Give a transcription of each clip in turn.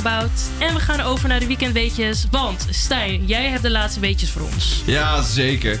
About. En we gaan over naar de weekendweetjes. Want Stijn, jij hebt de laatste weetjes voor ons. Ja, zeker.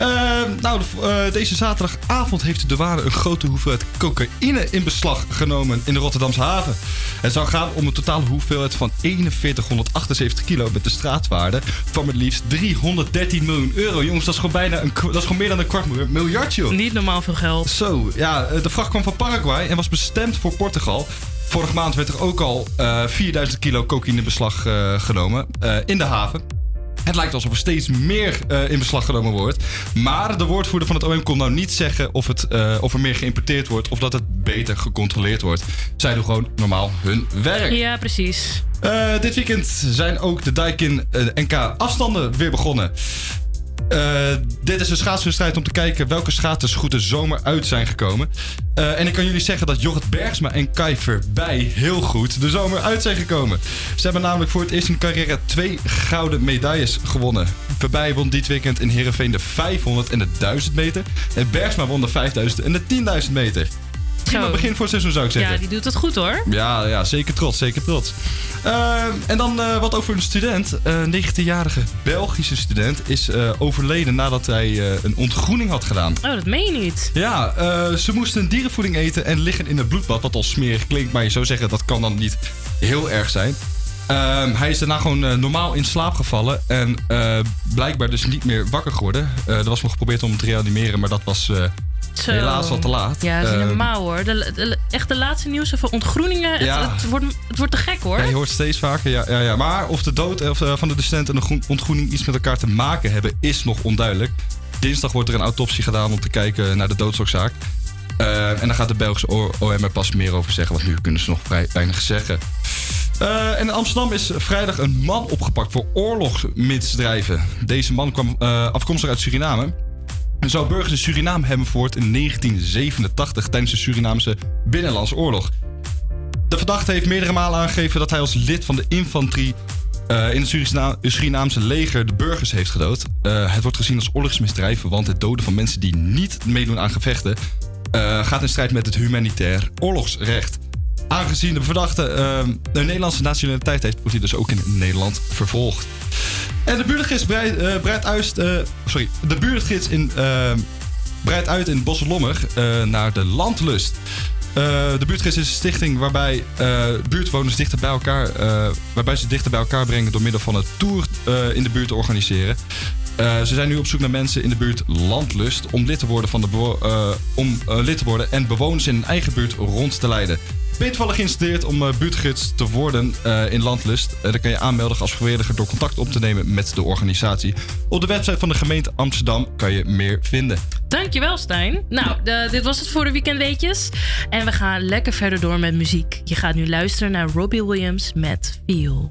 Uh, nou, uh, deze zaterdagavond heeft de douane een grote hoeveelheid cocaïne in beslag genomen in de Rotterdamse haven. Het zou gaan om een totale hoeveelheid van 4178 kilo met de straatwaarde van het liefst 313 miljoen euro. Jongens, dat is gewoon bijna een, dat is gewoon meer dan een kwart miljard, joh. Niet normaal veel geld. Zo, ja, de vracht kwam van Paraguay en was bestemd voor Portugal. Vorige maand werd er ook al uh, eh, 4000 kilo cocaïne in beslag uh, genomen uh, in de haven. Het lijkt alsof er steeds meer in beslag genomen wordt. Maar de woordvoerder van het OM kon nou niet zeggen of, het, of er meer geïmporteerd wordt of dat het beter gecontroleerd wordt. Zij doen gewoon normaal hun werk. Ja, precies. Dit weekend zijn ook de Daikin NK afstanden weer begonnen. Uh, dit is een schaatswedstrijd om te kijken welke schaatsers goed de zomer uit zijn gekomen. Uh, en ik kan jullie zeggen dat Jorrit Bergsma en Kai Verbij heel goed de zomer uit zijn gekomen. Ze hebben namelijk voor het eerst in hun carrière twee gouden medailles gewonnen. Verbij won dit weekend in Heerenveen de 500 en de 1000 meter. En Bergsma won de 5000 en de 10.000 meter. Prima begin voor het seizoen zou ik zeggen. Ja, die doet het goed hoor. Ja, ja zeker trots, zeker trots. Uh, en dan uh, wat over een student. Een uh, 19-jarige Belgische student is uh, overleden nadat hij een ontgroening had gedaan. Oh, dat meen je niet. Ja, ze moesten dierenvoeding eten en liggen in het bloedbad. Wat al smerig klinkt, maar je zou zeggen dat kan dan niet heel erg zijn. Ehm, hij is daarna gewoon normaal in slaap gevallen en blijkbaar dus niet meer wakker geworden. er was nog geprobeerd om hem te reanimeren, maar dat was zo. Helaas al te laat. Ja, dat is niet normaal hoor. De, de, echt de laatste nieuws over ontgroeningen. Ja. Het, het, wordt, het wordt te gek hoor. Ja, je hoort steeds vaker. Ja, ja, ja. Maar of de dood of, uh, van de docent en de ontgroening iets met elkaar te maken hebben, is nog onduidelijk. Dinsdag wordt er een autopsie gedaan om te kijken naar de doodsoorzaak. Uh, en dan gaat de Belgische OM er pas meer over zeggen, want nu kunnen ze nog vrij weinig zeggen. Uh, en in Amsterdam is vrijdag een man opgepakt voor oorlogsmisdrijven. Deze man kwam uh, afkomstig uit Suriname zou burgers in Suriname hebben verwoord in 1987 tijdens de Surinaamse Binnenlandse Oorlog. De verdachte heeft meerdere malen aangegeven dat hij als lid van de infanterie uh, in het Surinaamse leger de burgers heeft gedood. Uh, het wordt gezien als oorlogsmisdrijf, want het doden van mensen die niet meedoen aan gevechten uh, gaat in strijd met het humanitair oorlogsrecht. Aangezien de verdachte een Nederlandse nationaliteit heeft, wordt hij dus ook in Nederland vervolgd. En de buurtgids breidt, uh, breidt uit, uh, sorry, de buurtgids in, uh, breidt uit in Bosselommer naar de Landlust. de buurtgids is een stichting waarbij buurtwoners dichter bij elkaar, waarbij ze dichter bij elkaar brengen door middel van een tour in de buurt te organiseren. ze zijn nu op zoek naar mensen in de buurt Landlust om lid te worden, van de om, lid te worden en bewoners in hun eigen buurt rond te leiden. Toevallig geïnstrueerd om uh, buurtgids te worden uh, in Landlust? Uh, dan kan je aanmelden als vrijwilliger door contact op te nemen met de organisatie. Op de website van de gemeente Amsterdam kan je meer vinden. Dankjewel, Stijn. Nou, de, dit was het voor de weekendweetjes. En we gaan lekker verder door met muziek. Je gaat nu luisteren naar Robbie Williams met Feel.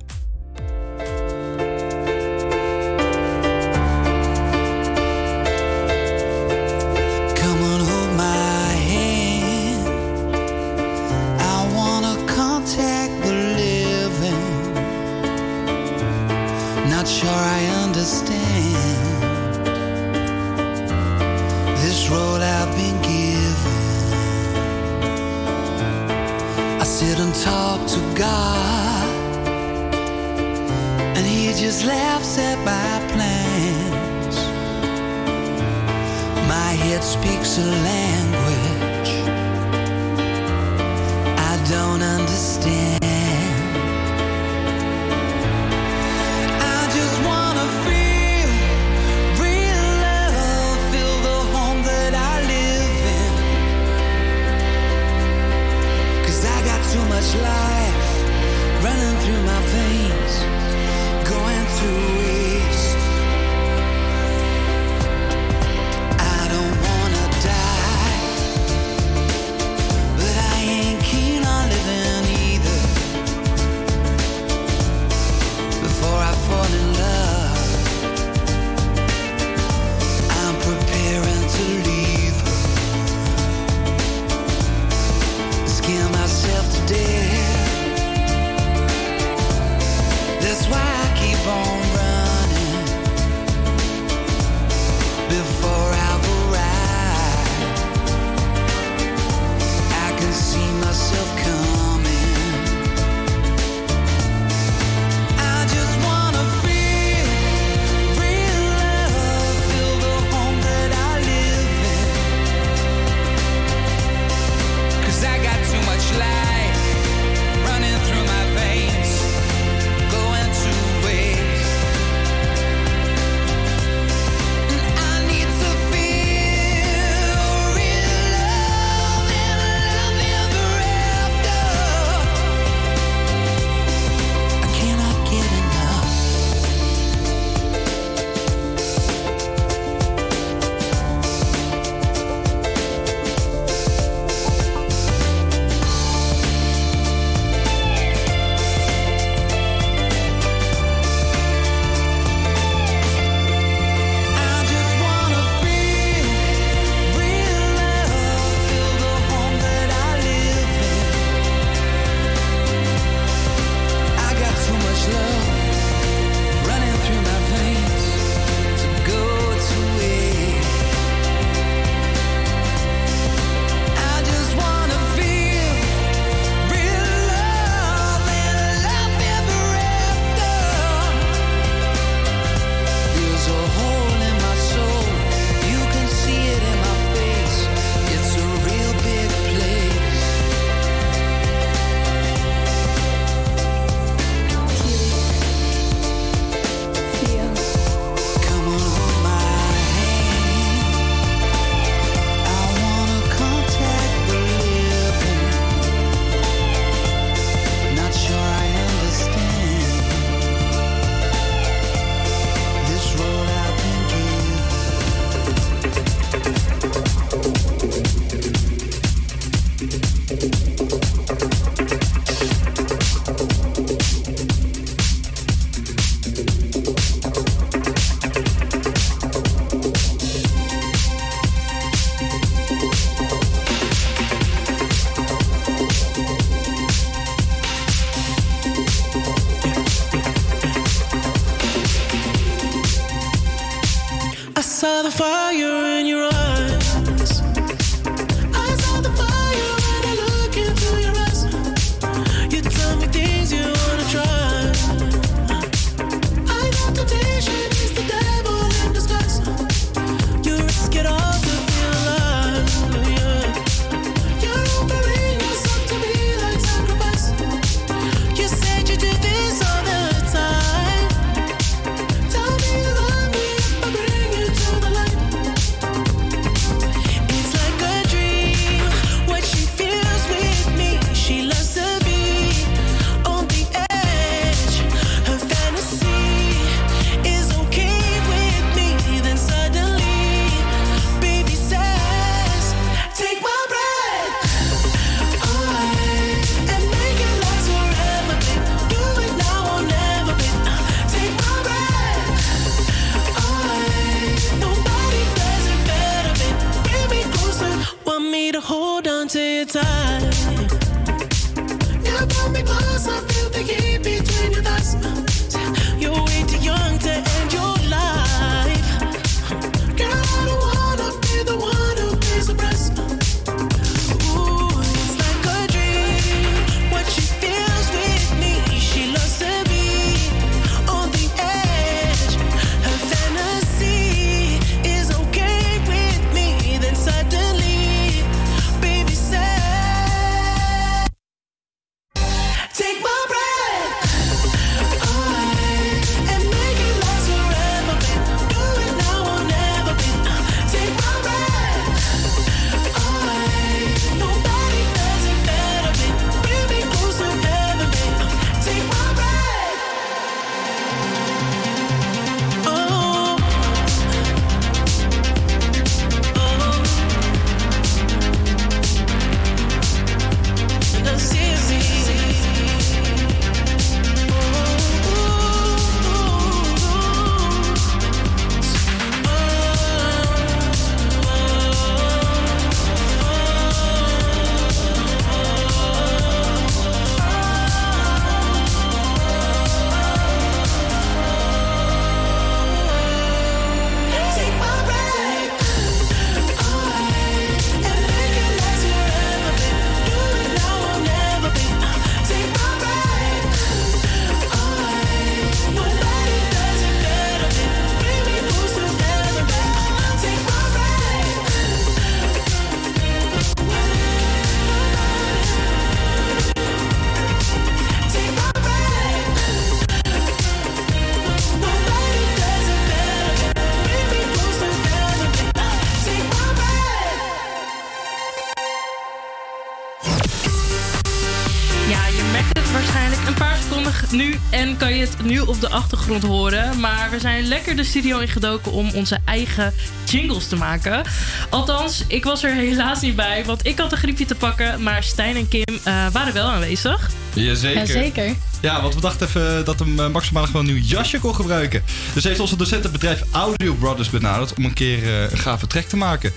Nu op de achtergrond horen. Maar we zijn lekker de studio ingedoken om onze eigen jingles te maken. Althans, ik was er helaas niet bij, want ik had een griepje te pakken. Maar Stijn en Kim eh, waren wel aanwezig. Jazeker. Jazeker. Ja, want we dachten even dat hem eh, maximaal wel een nieuw jasje kon gebruiken. Dus heeft onze docent het bedrijf Audio Brothers benaderd om een keer eh, een gave track te maken.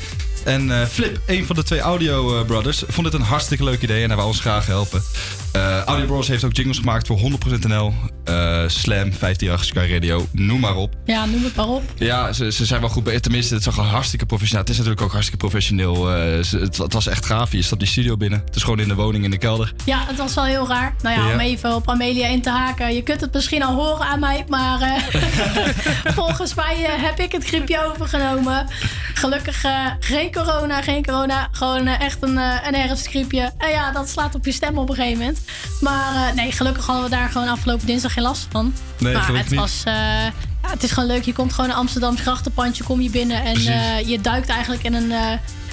En eh, Flip, een van de twee Audio eh, Brothers, vond het een hartstikke leuk idee en hij wou ons graag helpen. Eh, Audio Brothers heeft ook jingles gemaakt voor 100% NL, eh, Slam, 538 Sky Radio, noem maar op. Ja, noem het maar op. Ja, ze, ze zijn wel goed. Tenminste, het zag er hartstikke professioneel. Het is natuurlijk ook hartstikke professioneel. eh, ze- het, het was echt gaaf. Je stapt die studio binnen. Het is gewoon in de woning in de kelder. Ja, het was wel heel raar. Nou ja, Ja. om even op Amelia in te haken. Je kunt het misschien al horen aan mij, maar eh, volgens mij heb ik het griepje overgenomen. Gelukkig geen corona, geen corona. Gewoon echt een, een herfstgriepje. En ja, dat slaat op je stem op een gegeven moment. Maar eh, nee, gelukkig hadden we daar gewoon afgelopen dinsdag geen last van. Nee, maar het niet. was... eh, ja, het is gewoon leuk. Je komt gewoon een Amsterdams grachtenpandje, kom je binnen. En eh, je duikt eigenlijk in een,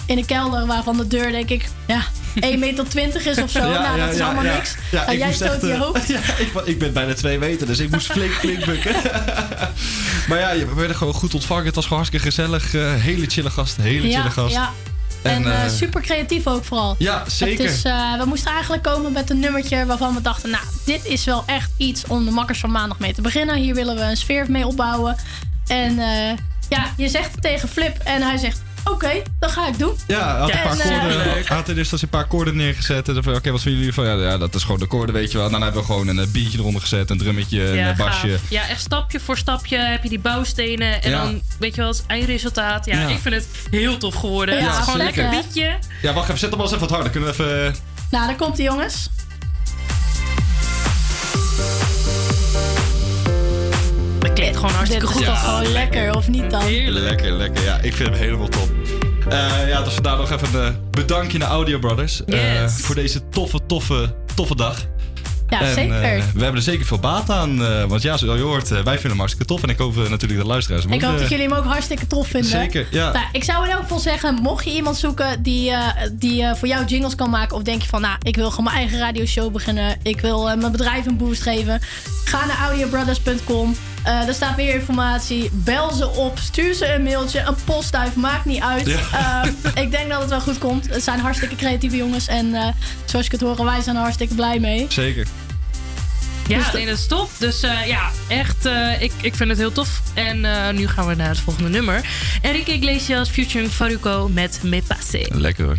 in een kelder waarvan de deur, denk ik, ja, 1,20 meter is of zo. nou, dat is allemaal niks. Ja, Nou, jij stoot echt, je hoofd. Ja, ik, ik ben bijna twee meter, dus ik moest flink, flink bukken. maar ja, we werden gewoon goed ontvangen. Het was gewoon hartstikke gezellig. hele chille gast, hele chille gast. En, En, eh, eh, super creatief ook vooral. Ja, zeker. Het is, eh, we moesten eigenlijk komen met een nummertje waarvan we dachten... nou, dit is wel echt iets om de makkers van maandag mee te beginnen. Hier willen we een sfeer mee opbouwen. En ja, je zegt het tegen Flip en hij zegt... oké, dat ga ik doen. Ja, had een paar en, eh, koorden, leuk. had er dus als een paar koorden neergezet. En dan Oké, wat vinden jullie van? Ja, ja, dat is gewoon de koorden, weet je wel. Dan hebben we gewoon een eh, biertje eronder gezet, een drummetje, een eh, basje. gaaf. Ja, echt stapje voor stapje heb je die bouwstenen. En Ja. dan, weet je wel, het eindresultaat. Ja, ik vind het heel tof geworden. Ja, het is gewoon een lekker liedje. Ja, wacht even, zet hem wel eens even wat harder. Kunnen we even... Nou, daar komt ie, jongens. Dat gewoon hartstikke is goed. toch gewoon lekker, of niet dan? Heerlijk. Lekker, lekker. Ja, ik vind hem helemaal top. Eh, ja, dus vandaar nog even een eh, bedankje naar Audio Brothers. eh, Yes. voor deze toffe, toffe, toffe dag. Ja, en, zeker. we hebben er zeker veel baat aan. eh, want ja, zoals je hoort, wij vinden hem hartstikke tof. En ik hoop natuurlijk de luisteraars hem ik hoop dat jullie hem ook hartstikke tof vinden. Zeker, ja. Nou, ik zou in elk geval zeggen, mocht je iemand zoeken die, eh, die eh, voor jou jingles kan maken... of denk je van, nou, ik wil gewoon mijn eigen radioshow beginnen... ik wil mijn bedrijf een boost geven... ga naar audiobrothers.com. Eh daar staat meer informatie. Bel ze op, stuur ze een mailtje, een postduif, maakt niet uit. Ja. Eh, ik denk dat het wel goed komt. Het zijn hartstikke creatieve jongens... en eh, zoals ik het hoor, wij zijn er hartstikke blij mee. Zeker. Ja, Dus dat- nee, dat is tof. Dus eh, ja, echt, eh, ik, ik vind het heel tof. En eh, nu gaan we naar het volgende nummer. Enrique Iglesias featuring Faruko met Me Passe. Lekker hoor.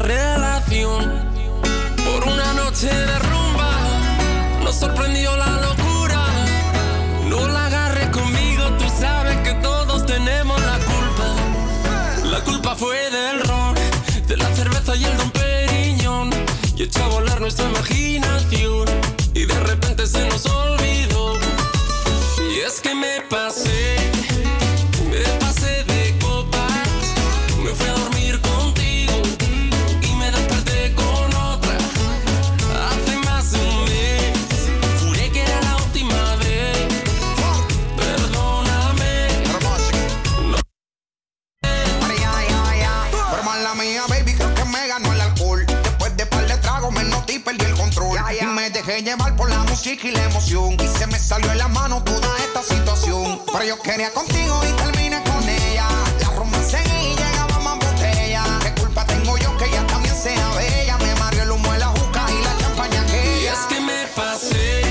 Relación. Por una noche de rumba nos sorprendió la locura. No la agarres conmigo, tú sabes que todos tenemos la culpa. La culpa fue del ron, de la cerveza y el don Periñón. Y echó a volar nuestra. Música y la emoción. Y se me salió de la mano toda esta situación. Pero yo quería contigo y terminé con ella. La rumba y llegaba más botella. ¿Qué culpa tengo yo que ella también sea bella? Me mareó el humo de la juca y la champaña Y aquella. es que me pasé,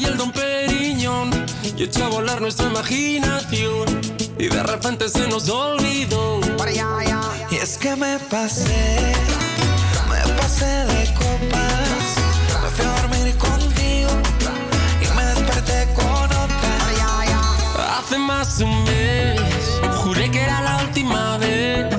y el don Periñón. Y echó a volar nuestra imaginación. Y de repente se nos olvidó. Y es que me pasé, me pasé de copas. Me fui a dormir contigo y me desperté con otra. Hace más de un mes, juré que era la última vez.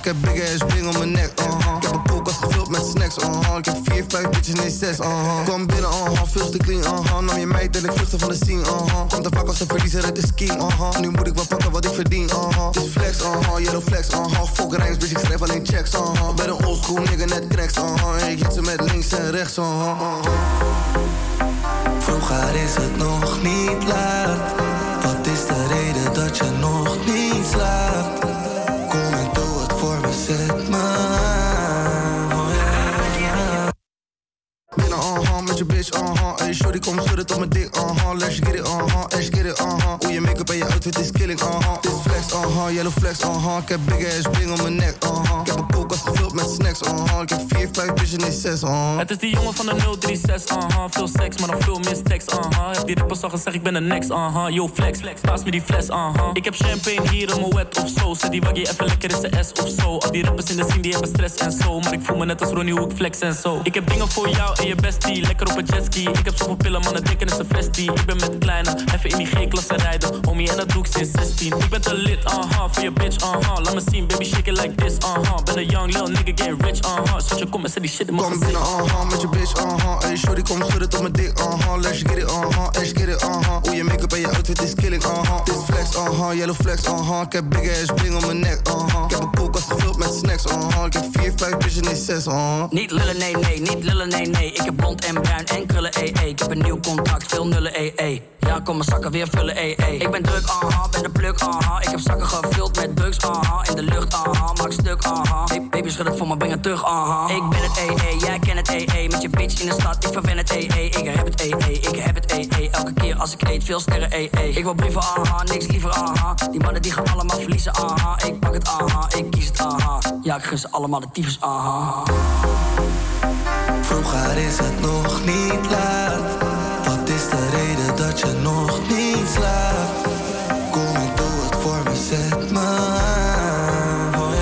Ik heb big ass ring om mijn nek, uh-huh. Ik heb een koelkast gevuld met snacks, uh-huh. Ik heb vier, vijf bitches, nee zes, uh-huh. Kom binnen, uh-huh, veel te clean, uh-huh. Nam je meid en ik vluchtte van de scene, uh-huh. Komt te vaak als een verliezer uit de scheme, uh-huh. Nu moet ik wel pakken wat ik verdien, uh-huh. Is flex, uh-huh, yellow flex, uh-huh. Fuck rijms, bitch, ik schrijf alleen checks, uh-huh. Ben een oldschool nigga, net cracks, uh-huh. En ik hit ze met links en rechts, uh-huh. Vroeger is het nog niet laat. Wat is de reden dat je nog niet slaapt? Je bitch, uh-huh Hey, shorty, kom schudden tot mijn dik, uh-huh Let's get it, uh-huh, let's get it, uh-huh Hoe je make-up en je outfit is killing, uh-huh Dit flex, uh-huh, yellow flex, uh-huh Ik heb big ass bling om mijn nek, uh-huh Ik heb een koelkast gevuld met snacks, uh-huh Ik heb 4, 5, bitch en 6, uh-huh Het is die jongen van de 036, aha. Veel seks, maar nog veel mistekst, aha. Heb die rappers al gezegd, ik ben de next, aha. Yo, flex, paas me die fles, aha. Ik heb champagne hier in mijn wet of zo. Zet die waggie even lekker in de S of zo. Al die rappers in de scene, die hebben stress en zo. Maar ik voel me net als Ronnie, hoe ik flex en zo. Ik heb dingen voor jou en je bestie, lekker op een jetski. Ik heb zoveel pillen, mannen denken is een festie. Ik ben met kleine, even in die G-klasse rijden. Homie, en dat doe ik sinds 16. Ik ben te lit, aha, voor je bitch, aha. Laat me zien, baby, shake it like this, aha. Ben een young lil nigga, get rich, aha. Zet je kom en zet die shit in mijn Kom binnen, uh-huh, met je bitch, uh-huh Hey, shorty, kom schudden tot mijn dik, uh-huh Let's get it, uh-huh, let's get it, uh-huh Hoe je make-up en je outfit is killing, uh-huh Dit flex, uh-huh, yellow flex, uh-huh Ik heb big ass bling om mijn nek, uh-huh Ik heb een koelkast gevuld met snacks, uh-huh Ik heb 4, 5, bitch en 6, uh-huh Niet lullen, nee, nee, niet lullen, nee, nee. Ik heb blond en bruin en krullen, ee, ee. Ik heb een nieuw contract, veel nullen, ee, ee. Ja, kom mijn zakken weer vullen, ee. Ik ben druk, aha, ben de pluk, aha. Ik heb zakken gevuld met drugs, aha. In de lucht, aha, maak stuk, aha. Baby, schud het voor me, breng het terug, aha. Ik ben het, ee, jij kent het, ee. Met je bitch in de stad, ik verwen het, ee. Ik heb het, ee, ik heb het, ee. Elke keer als ik eet, veel sterren, ee. Ik wil brieven, aha, niks liever, aha. Die mannen die gaan allemaal verliezen, aha. Ik pak het, aha, ik kies het, aha. Ja, ik gun ze allemaal de tyfus, aha. Vroeger is het nog niet laat. Wat is de reden dat je nog niet slaapt? Kom en doe het voor me, zet me. Oh.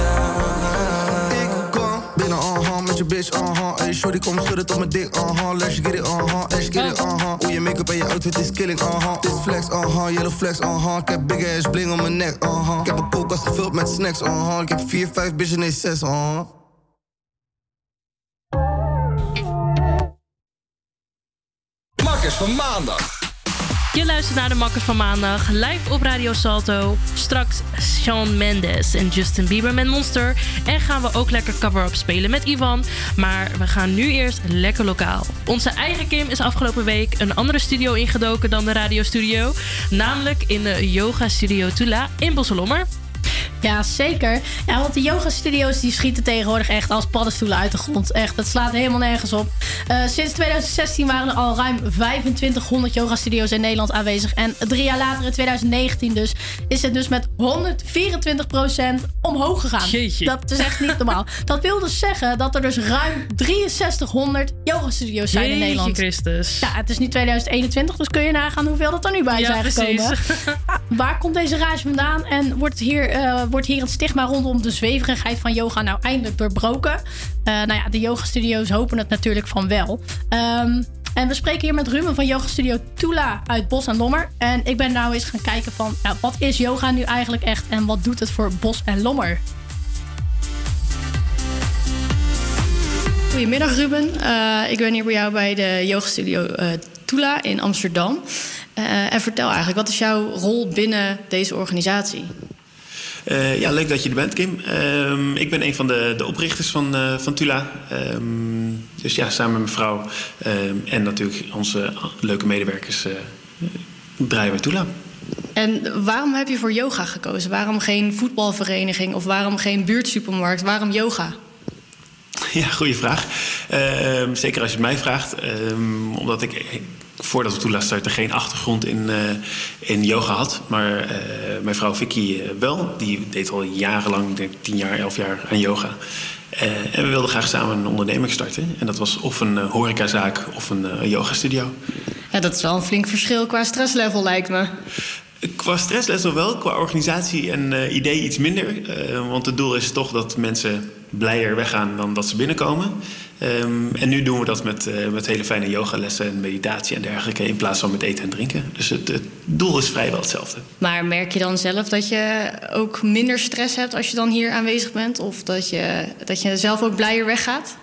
Ik kom binnen, uh-huh, met je bitch, uh-huh. Hey, shorty, kom schudden tot mijn dik, uh-huh. Let's get it, uh-huh, let's get it, uh-huh. Hoe je make-up en je outfit is killing, uh-huh. Dit flex, uh-huh, yellow flex, uh-huh. Ik heb big ass bling om mijn nek, uh-huh. Ik heb een koelkast gevuld met snacks, uh-huh. Ik heb 4, 5, bitch en 6, uh-huh. Van maandag. Je luistert naar de Makkers van Maandag, live op Radio Salto. Straks Shawn Mendes en Justin Bieber met Monster. En gaan we ook lekker cover-up spelen met Ivan. Maar we gaan nu eerst lekker lokaal. Onze eigen Kim is afgelopen week een andere studio ingedoken dan de radiostudio. Namelijk in de Yoga Studio Tula in Bosselommer. Ja, zeker. Ja, want de yoga-studio's die schieten tegenwoordig echt als paddenstoelen uit de grond. Echt, het slaat helemaal nergens op. Eh, sinds 2016 waren er al ruim 2500 yoga-studio's in Nederland aanwezig. En drie jaar later, in 2019 dus, is het dus met 124% omhoog gegaan. Jeetje. Dat is echt niet normaal. Dat wil dus zeggen dat er dus ruim 6300 yoga-studio's zijn in Nederland. Christus. Ja, het is nu 2021, dus kun je nagaan hoeveel dat er nu bij Ja, zijn precies. gekomen. Waar komt deze rage vandaan? En wordt hier, eh, wordt hier het stigma rondom de zweverigheid van yoga nou eindelijk doorbroken? Eh, nou ja, de yoga-studio's hopen het natuurlijk van wel. Ehm, en we spreken hier met Ruben van Yoga Studio Tula uit Bos en Lommer. En ik ben nou eens gaan kijken van, ja, wat is yoga nu eigenlijk echt? En wat doet het voor Bos en Lommer? Goedemiddag Ruben, Eh, ik ben hier bij jou bij de yogastudio eh Tula in Amsterdam. En vertel eigenlijk, wat is jouw rol binnen deze organisatie? Eh, ja, leuk dat je er bent, Kim. Ehm, ik ben een van de, de oprichters van, eh, van Tula. Ehm, dus ja, samen met mijn vrouw ehm, en natuurlijk onze leuke medewerkers eh, draaien we Tula. En waarom heb je voor yoga gekozen? Waarom geen voetbalvereniging of waarom geen buurtsupermarkt? Waarom yoga? Ja, goede vraag. Zeker als je het mij vraagt. Omdat ik, voordat we Tula starten, geen achtergrond in, eh, in yoga had. Maar eh, mijn vrouw Vicky eh, wel. Die deed al jarenlang, denk tien jaar, elf jaar aan yoga. En we wilden graag samen een onderneming starten. En dat was of een horecazaak of een eh, yogastudio. Ja, dat is wel een flink verschil qua stresslevel lijkt me. Qua stresslevel wel, qua organisatie en idee iets minder. Want het doel is toch dat mensen blijer weggaan dan dat ze binnenkomen. Ehm, en nu doen we dat met, eh, met hele fijne yogalessen en meditatie en dergelijke... in plaats van met eten en drinken. Dus het, het doel is vrijwel hetzelfde. Maar merk je dan zelf dat je ook minder stress hebt als je dan hier aanwezig bent? Of dat je, dat je zelf ook blijer weggaat?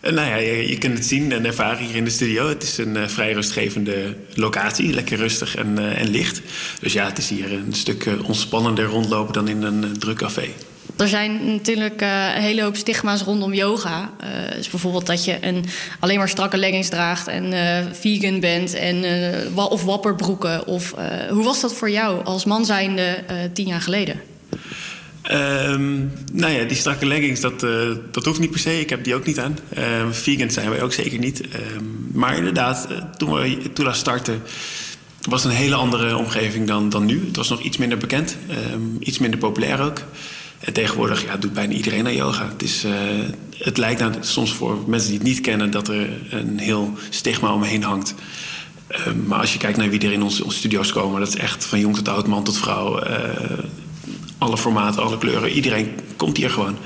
Eh, nou ja, je, je kunt het zien en ervaren hier in de studio. Het is een eh, vrij rustgevende locatie. Lekker rustig en, en licht. Dus ja, het is hier een stuk ontspannender rondlopen dan in een druk café. Er zijn natuurlijk eh, een hele hoop stigma's rondom yoga. Dus bijvoorbeeld dat je een, alleen maar strakke leggings draagt en eh, vegan bent en, of wapperbroeken. Of, hoe was dat voor jou als man zijnde tien jaar geleden? Ehm, nou ja, die strakke leggings, dat, dat hoeft niet per se. Ik heb die ook niet aan. Ehm vegan zijn wij ook zeker niet. Ehm, maar inderdaad, toen we Tula startten... was een hele andere omgeving dan, dan nu. Het was nog iets minder bekend. iets minder populair ook. En tegenwoordig ja, doet bijna iedereen aan yoga. Het, is, eh, het lijkt nou, soms voor mensen die het niet kennen... dat er een heel stigma omheen hangt. Ehm, maar als je kijkt naar wie er in onze, studio's komen... dat is echt van jong tot oud, man tot vrouw... eh, alle formaten, alle kleuren. Iedereen komt hier gewoon.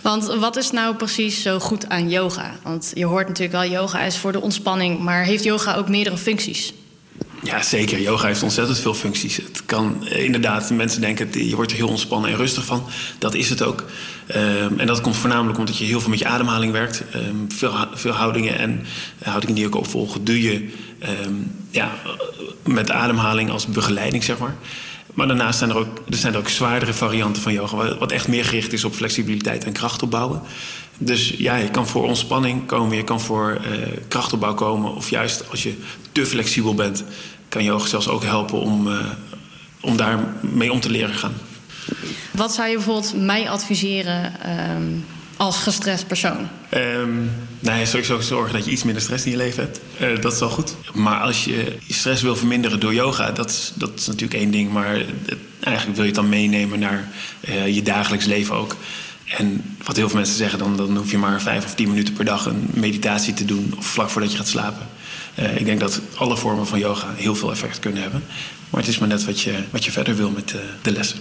Want wat is nou precies zo goed aan yoga? Want je hoort natuurlijk wel, yoga is voor de ontspanning, maar heeft yoga ook meerdere functies? Ja, zeker. Yoga heeft ontzettend veel functies. Het kan eh, inderdaad, mensen denken, je wordt er heel ontspannen en rustig van. Dat is het ook. Ehm, en dat komt voornamelijk omdat je heel veel met je ademhaling werkt. Ehm, veel, veel houdingen en houdingen die ook opvolgen, doe je ehm, ja, met ademhaling als begeleiding, zeg maar. Maar daarnaast zijn er ook, ook zwaardere varianten van yoga, wat- echt meer gericht is op flexibiliteit en kracht opbouwen. Dus ja, je kan voor ontspanning komen, je kan voor eh, krachtopbouw komen. Of juist als je te flexibel bent, kan yoga zelfs ook helpen om, eh, om daar mee om te leren gaan. Wat zou je bijvoorbeeld mij adviseren ehm, als gestrest persoon? Ehm nou ja, sowieso zorgen dat je iets minder stress in je leven hebt. Eh, dat is wel goed. Maar als je je stress wil verminderen door yoga, dat is, dat is natuurlijk één ding. Maar het- eigenlijk wil je het dan meenemen naar eh, je dagelijks leven ook. En wat heel veel mensen zeggen, dan, dan hoef je maar vijf of tien minuten per dag een meditatie te doen. Of vlak voordat je gaat slapen. Eh, ik denk dat alle vormen van yoga heel veel effect kunnen hebben. Maar het is maar net wat je, wat je verder wil met eh, de lessen.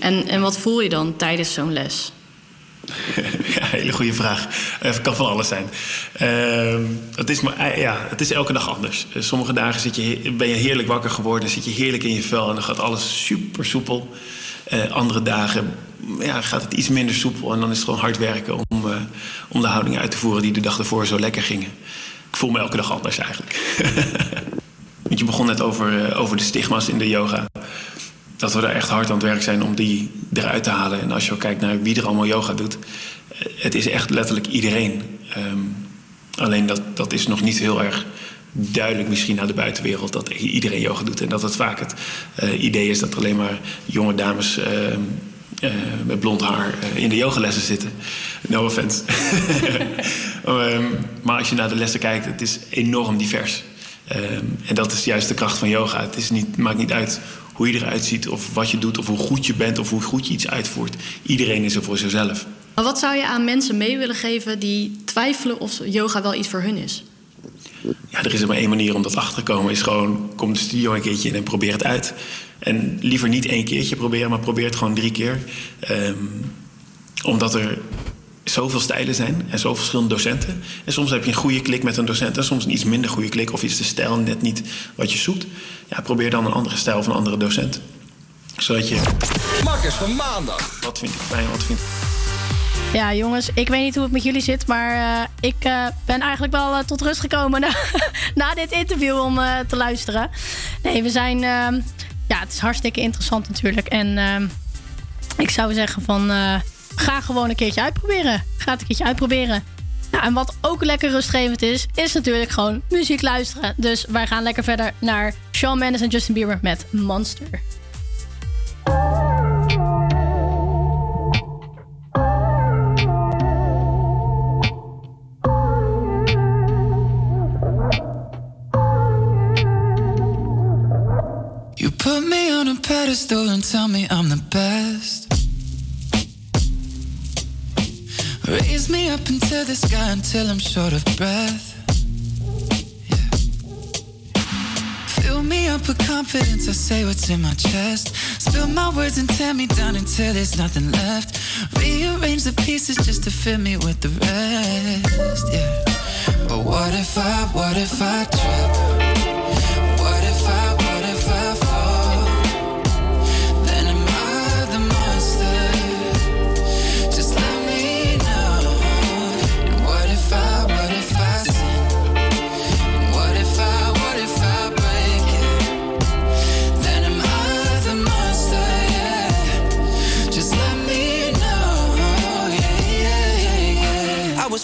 En, en wat voel je dan tijdens zo'n les? Hele goede vraag. Eh, Het kan van alles zijn. Ehm, het, is maar, eh, ja, het is elke dag anders. Eh, Sommige dagen zit je, ben je heerlijk wakker geworden, zit je heerlijk in je vel en dan gaat alles super soepel. Eh, andere dagen ja, gaat het iets minder soepel en dan is het gewoon hard werken om, eh, om de houdingen uit te voeren die de dag ervoor zo lekker gingen. Ik voel me elke dag anders eigenlijk. Want je begon net over, eh, over de stigma's in de yoga dat we er echt hard aan het werk zijn om die eruit te halen. En als je kijkt naar wie er allemaal yoga doet, eh, het is echt letterlijk iedereen. Ehm, alleen dat, dat is nog niet heel erg duidelijk misschien naar de buitenwereld dat iedereen yoga doet. En dat het vaak het eh, idee is dat alleen maar jonge dames ehm, eh, met blond haar in de yogalessen zitten. No offense. Ehm, maar als je naar de lessen kijkt, het is enorm divers. En dat is juist de kracht van yoga. Het is niet, maakt niet uit hoe je eruit ziet, of wat je doet, of hoe goed je bent, of hoe goed je iets uitvoert. Iedereen is er voor zichzelf. Maar wat zou je aan mensen mee willen geven die twijfelen of yoga wel iets voor hun is? Ja, er is er maar één manier om dat achter te komen. Is gewoon, kom de studio een keertje in en probeer het uit. En liever niet één keertje proberen, maar probeer het gewoon drie keer. Ehm, omdat er zoveel stijlen zijn en zoveel verschillende docenten. En soms heb je een goede klik met een docent... en soms een iets minder goede klik of is de stijl net niet wat je zoekt. Ja, probeer dan een andere stijl van een andere docent. Zodat je... Makkers van maandag. Wat vind ik fijn, wat vind ik... Ja, jongens, ik weet niet hoe het met jullie zit, maar eh, ik eh, ben eigenlijk wel eh, tot rust gekomen na, na dit interview om eh, te luisteren. Nee, we zijn. ehm, ja, het is hartstikke interessant natuurlijk. En ehm, ik zou zeggen van. Ga gewoon een keertje uitproberen. Ga het een keertje uitproberen. Nou, en wat ook lekker rustgevend is, is natuurlijk gewoon muziek luisteren. Dus wij gaan lekker verder naar Shawn Mendes en Justin Bieber met Monster. You put me on a pedestal and tell me I'm the best. Raise me up into the sky until I'm short of breath. Yeah. Fill me up with confidence, I say what's in my chest. Spill my words and tear me down until there's nothing left. Rearrange the pieces just to fill me with the rest. Yeah. But what if I, what if I trip?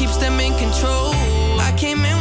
keeps them in control. I came in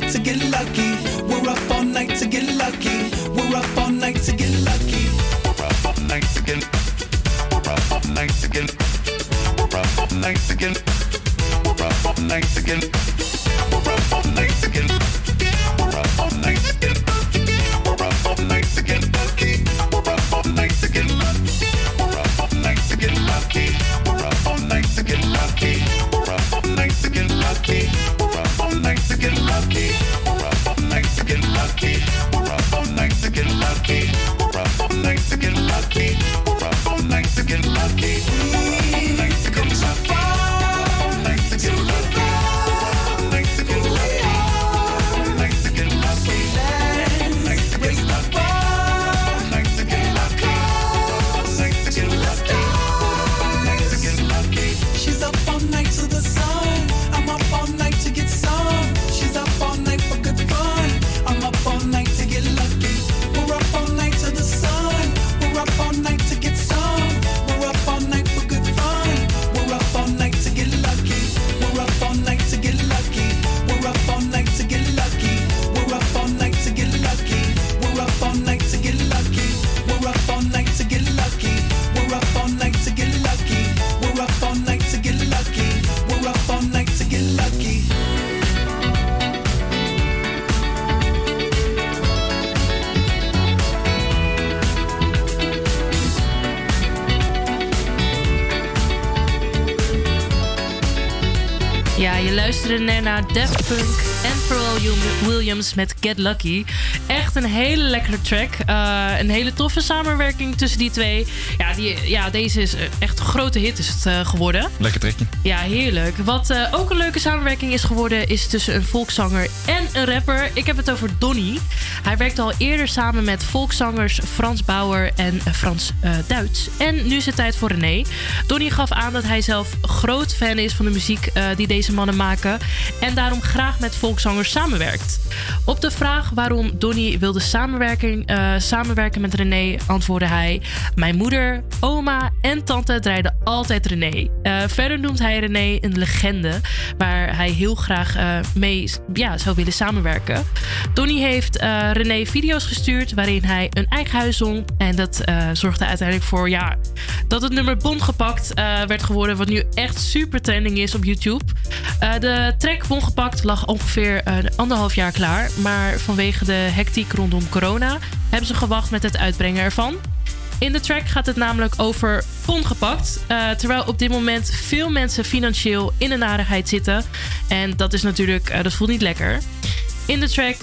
like to get lost. Met Get Lucky. Echt een hele lekkere track. Eh, een hele toffe samenwerking tussen die twee. Ja, die, ja deze is echt een grote hit is het eh, geworden. Lekker trekje. Ja, heerlijk. Wat eh, ook een leuke samenwerking is geworden, is tussen een volkszanger en een rapper. Ik heb het over Donny. Hij werkte al eerder samen met volkszangers Frans Bauer en Frans Duits. En nu is het tijd voor René. Donny gaf aan dat hij zelf groot fan is van de muziek die deze mannen maken. En daarom graag met volkszangers samenwerkt. Op de vraag waarom Donny wilde samenwerking, eh, samenwerken met René, antwoordde hij: Mijn moeder, oma en tante draaiden altijd René. Eh, verder noemt hij René een legende waar hij heel graag eh, mee ja, zou willen samenwerken. Donny heeft René video's gestuurd waarin hij een eigen huis zong. En dat zorgde uiteindelijk voor ja, dat het nummer Bon gepakt werd geworden, wat nu echt super trending is op YouTube. Eh, de track Bon gepakt lag ongeveer eh, anderhalf jaar klaar, maar vanwege de hectiek rondom corona hebben ze gewacht met het uitbrengen ervan. In de track gaat het namelijk over Bon gepakt. eh, terwijl op dit moment veel mensen financieel in de narigheid zitten. En dat is natuurlijk, dat voelt niet lekker. In de track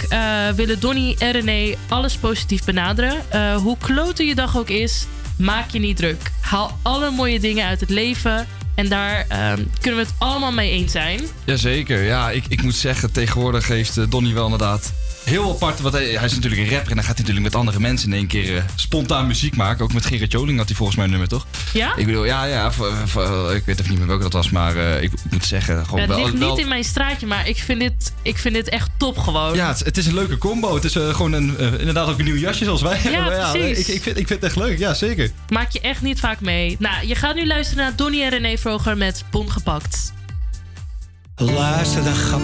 willen Donny en René alles positief benaderen. Hoe klote je dag ook is, maak je niet druk. Haal alle mooie dingen uit het leven. En daar eh, kunnen we het allemaal mee eens zijn. Jazeker, ja, ik, ik moet zeggen, tegenwoordig heeft eh, Donny wel inderdaad heel apart. Want hij, hij is natuurlijk een rapper en dan gaat hij natuurlijk met andere mensen in één keer eh, spontaan muziek maken. Ook met Gerrit Joling had hij volgens mij een nummer, toch? Ja? Ik bedoel, ja, ja, ik weet even niet meer welke dat was, maar eh, ik, moet zeggen, gewoon Ja, het wel. ligt wel niet in mijn straatje, maar ik vind dit, ik vind dit echt top gewoon. ja, het, het is een leuke combo. Het is eh, gewoon een, inderdaad ook een nieuw jasje zoals wij hebben. Maar precies. ik, ik, vind, ik vind het echt leuk, ja, zeker. Maak je echt niet vaak mee. Nou, je gaat nu luisteren naar Donny en René Vroger met Bon gepakt. Luister dan, grap.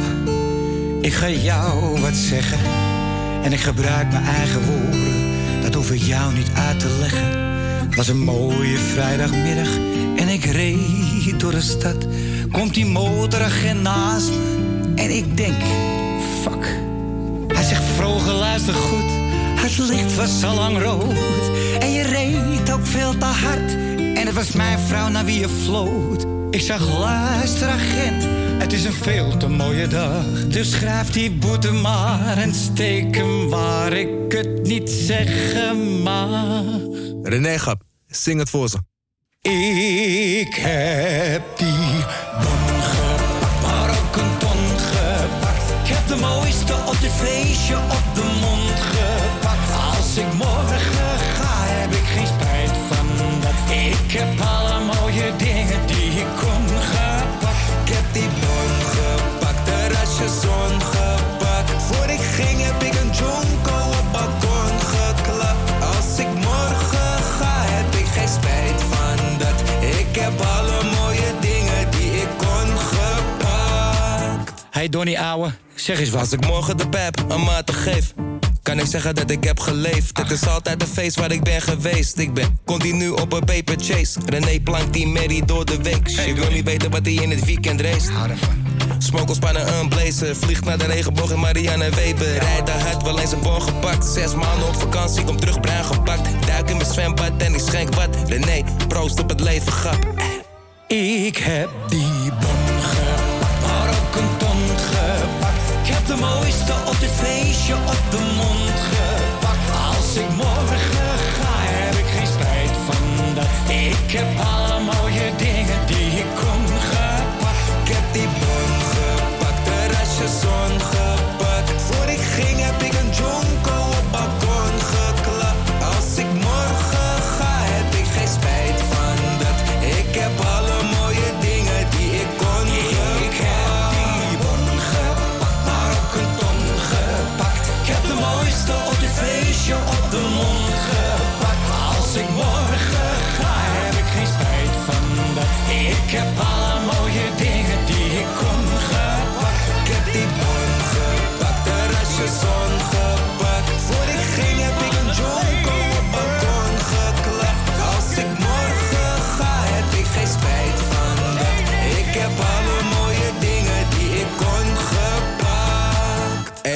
Ik ga jou wat zeggen. En ik gebruik mijn eigen woorden. Dat hoef ik jou niet uit te leggen. Het was een mooie vrijdagmiddag. En ik reed door de stad. Komt die motoragent naast me. En ik denk, fuck. Hij zegt, vroeger luister goed. Het licht was al lang rood. En je reed ook veel te hard. En het was mijn vrouw naar wie je floot. Ik zag, luister agent. Het is een veel te mooie dag. Dus schrijf die boete maar en steek hem waar ik het niet zeggen mag. René Gap, zing het voor ze. Ik heb die bon gepakt, maar ook een ton gepakt. Ik heb de mooiste op dit feestje op de mond Hey Donnie ouwe, zeg eens wat. Als ik morgen de pep een maat geef, kan ik zeggen dat ik heb geleefd. Het is altijd een feest waar ik ben geweest. Ik ben continu op een paper chase. René plankt die Mary door de week. Je wil niet weten wat hij in het weekend race. Smokelspannen een blazer. Vliegt naar de regenboog in Marianne Weber. Rijdt de hard, wel eens een bon gepakt. Zes maanden op vakantie, kom terug bruin gepakt. Duik in mijn zwembad en ik schenk wat. René, proost op het leven, grap. Ik heb die bon mooiste op dit feestje op de mond gepakt. Als ik morgen ga, heb ik geen spijt van dat. Ik heb alle mooie dingen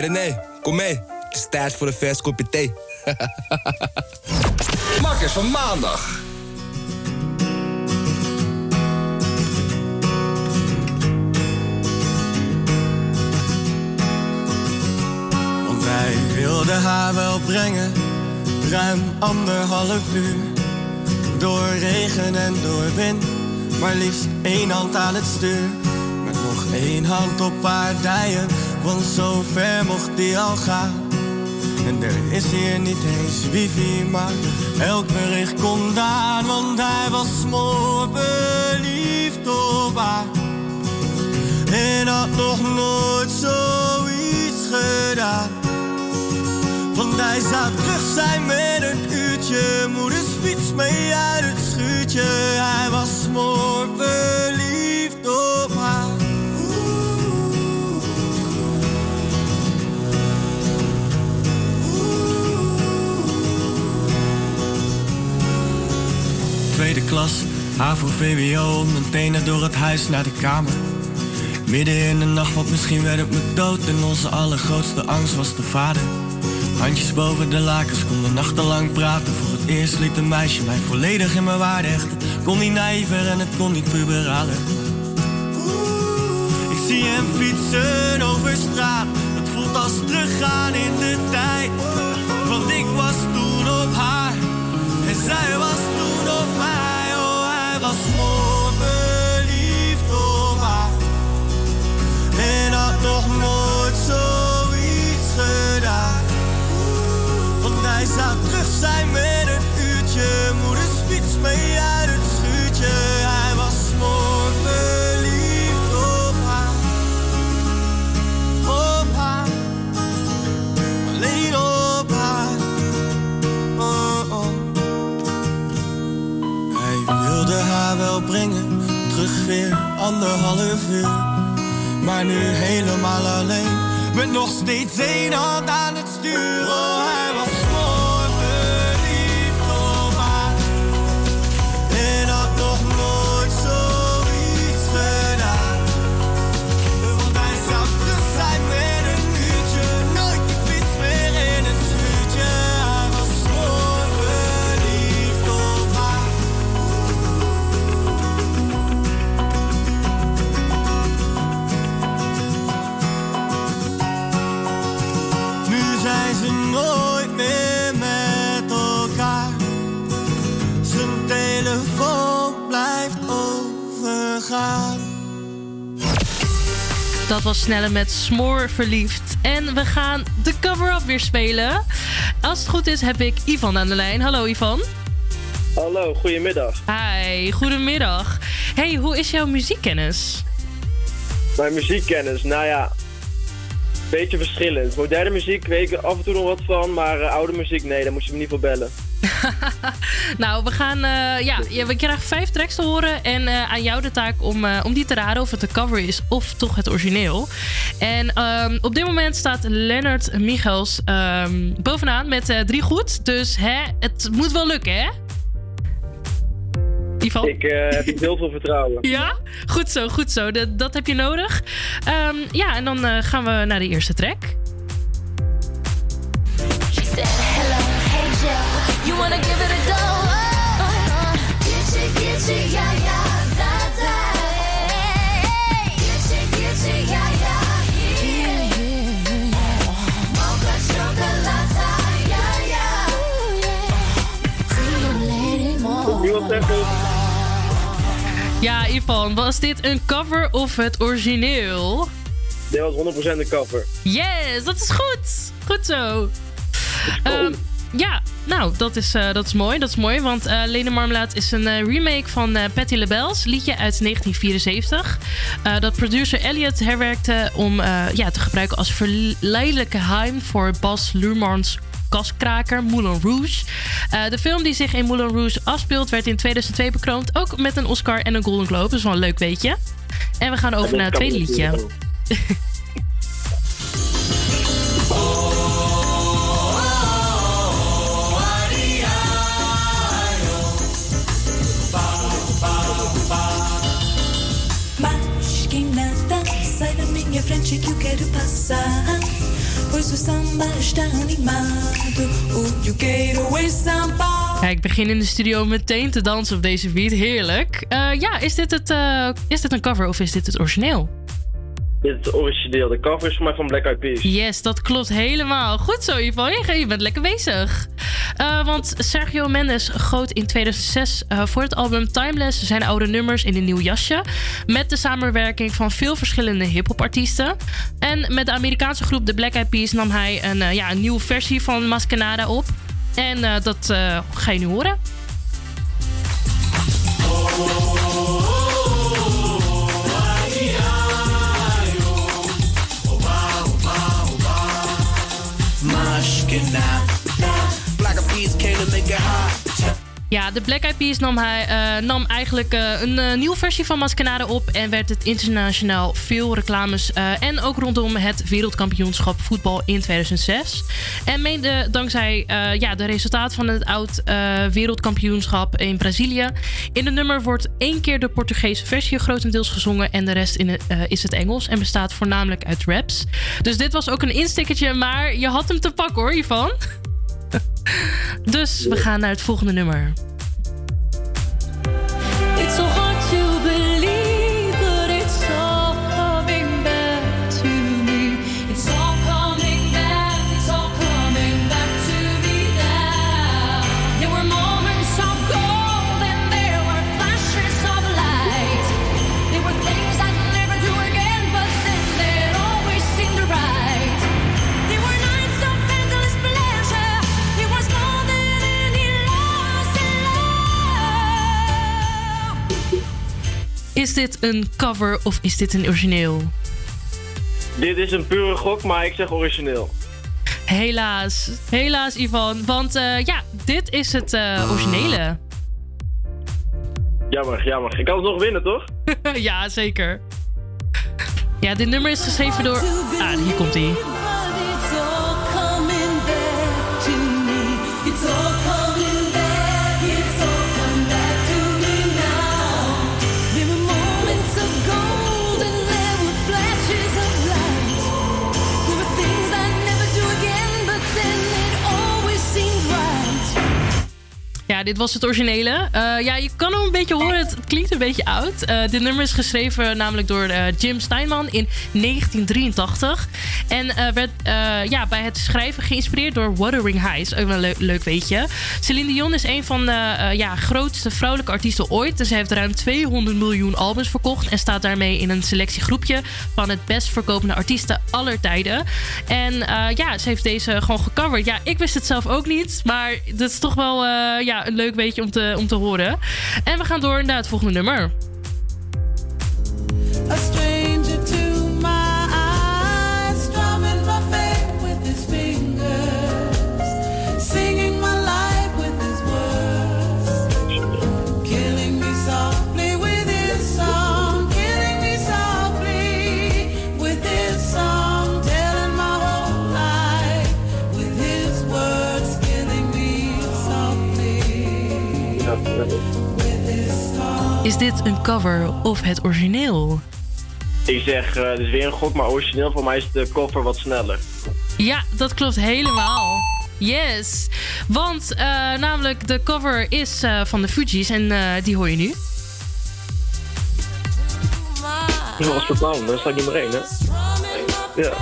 René, kom mee. Het is tijd voor een vers kopje thee. Makkers van maandag. Want wij wilden haar wel brengen, ruim anderhalf uur. Door regen en door wind, maar liefst één hand aan het stuur. Met nog één hand op haar dijen want zo ver mocht die al gaan. En er is hier niet eens wifi, maar elk bericht komt aan, want hij was smoor verliefd op haar. En had nog nooit zoiets gedaan. Want hij zou terug zijn met een uurtje. Moeders fiets mee uit het schuurtje. Hij was smoor verliefd Tweede klas, HAVO VWO, mijn tenen door het huis naar de kamer. Midden in de nacht, want misschien werd het me dood. En onze allergrootste angst was de vader. Handjes boven de lakens, konden nachtenlang praten. Voor het eerst liet een meisje mij volledig in mijn waarde hechten. Kon niet naïver en het kon niet puberaler. Ik zie hem fietsen over straat. Het voelt als teruggaan in de tijd. Want ik was toen op haar en zij was mij. Oh, hij was mooi verliefd op haar. En had nog nooit zoiets gedaan. Want hij zou terug zijn met een uurtje. Moeders fiets mee uit brengen. Terug weer anderhalf uur. Maar nu helemaal alleen. Met nog steeds één hand aan het stuur. Dat was Snelle met Smoor verliefd. En we gaan de cover-up weer spelen. Als het goed is, heb ik Ivan aan de lijn. Hallo Ivan. Hallo, goedemiddag. Hi, goedemiddag. Hey, hoe is jouw muziekkennis? Mijn muziekkennis, nou ja, beetje verschillend. Moderne muziek weet ik af en toe nog wat van, maar eh, oude muziek, nee, daar moet je me niet voor bellen. Nou, we gaan. eh, ja, we krijgen vijf tracks te horen. En eh, aan jou de taak om, eh, om die te raden of het de cover is of toch het origineel. En ehm, op dit moment staat Leonard Michels ehm, bovenaan met eh, drie goed. Dus hè, het moet wel lukken, hè? Ivan? Ik eh, heb heel veel vertrouwen. Ja, goed zo, goed zo. Dat, dat heb je nodig. Ehm, ja, en dan eh, gaan we naar de eerste track. She said, you wanna give it a go? Oh, oh. Gitchy, gitchy, yeah, yeah, da, da. Hey, gitchy, gitchy, yeah, yeah, yeah. Mocha chocolate, yeah, yeah. Cream lady, more. Iemand zeggen, Ja, Ivan, was dit een cover of het origineel? dit was 100% een cover. Yes, dat is goed. Goed zo. Ehm, ja, nou, dat is, eh, dat is mooi. Dat is mooi, want eh Lene Marmelaat is een eh, remake van Patti LaBelle's liedje uit 1974. Eh, dat producer Elliot herwerkte om ja, te gebruiken als verleidelijke heim voor Bas Luhrmanns kaskraker Moulin Rouge. De film die zich in Moulin Rouge afspeelt werd in 2002 bekroond. Ook met een Oscar en een Golden Globe. Dat is wel een leuk weetje. En we gaan over naar het tweede liedje. que eu quero passar. Pois samba está animado. O que eu quero é samba. Ik begin in de studio meteen te dansen op deze beat. Heerlijk. Eh, ja, is dit, het, eh, is dit een cover of is dit het origineel? Dit is origineel. De cover is voor mij van Black Eyed Peas. Yes, dat klopt helemaal. Goed zo, Ivan. Je, bent lekker bezig. Eh, want Sergio Mendes goot in 2006 eh, voor het album Timeless zijn oude nummers in een nieuw jasje. Met de samenwerking van veel verschillende hip-hop artiesten. En met de Amerikaanse groep The Black Eyed Peas nam hij een, eh, ja, een nieuwe versie van Mascanada op. En dat ga je nu horen. Mashkina. Black Eyed Peas came to make it hot. Ja, de Black Eyed Peas nam, hij, eh, nam eigenlijk eh, een eh, nieuwe versie van Mascanade op en werd het internationaal veel reclames en ook rondom het wereldkampioenschap voetbal in 2006. En mede dankzij ja, de resultaat van het oud wereldkampioenschap in Brazilië. In het nummer wordt één keer de Portugese versie grotendeels gezongen en de rest in is het Engels en bestaat voornamelijk uit raps. Dus dit was ook een instickertje, maar je had hem te pakken hoor, Ivan. Dus we gaan naar het volgende nummer. Is dit een cover of is dit een origineel? Dit is een pure gok, maar ik zeg origineel. Helaas, helaas Ivan. Want eh, ja, dit is het eh, originele. Jammer, jammer. Ik kan het nog winnen, toch? ja, zeker. Ja, dit nummer is geschreven door... Ah, hier komt hij. Dit was het originele. Eh, ja, je kan hem een beetje horen. Het klinkt een beetje oud. Eh, dit nummer is geschreven namelijk door eh, Jim Steinman in 1983. En werd ja, bij het schrijven geïnspireerd door Wuthering Heights. Ook een leuk, weetje. Celine Dion is een van de ja, grootste vrouwelijke artiesten ooit. Dus ze heeft ruim 200 miljoen albums verkocht. En staat daarmee in een selectiegroepje van het best verkopende artiesten aller tijden. En ja, ze heeft deze gewoon gecoverd. Ja, ik wist het zelf ook niet. Maar dat is toch wel ja, leuk weetje om te, om te horen. En we gaan door naar het volgende nummer. Is dit een cover of het origineel? Ik zeg, eh dit is weer een gok, maar origineel voor mij is de cover wat sneller. Ja, dat klopt helemaal. Yes. Want eh, namelijk de cover is eh, van de Fugees en die hoor je nu. Dat was vertrouwen, dat staat nummer 1, hè? Ja.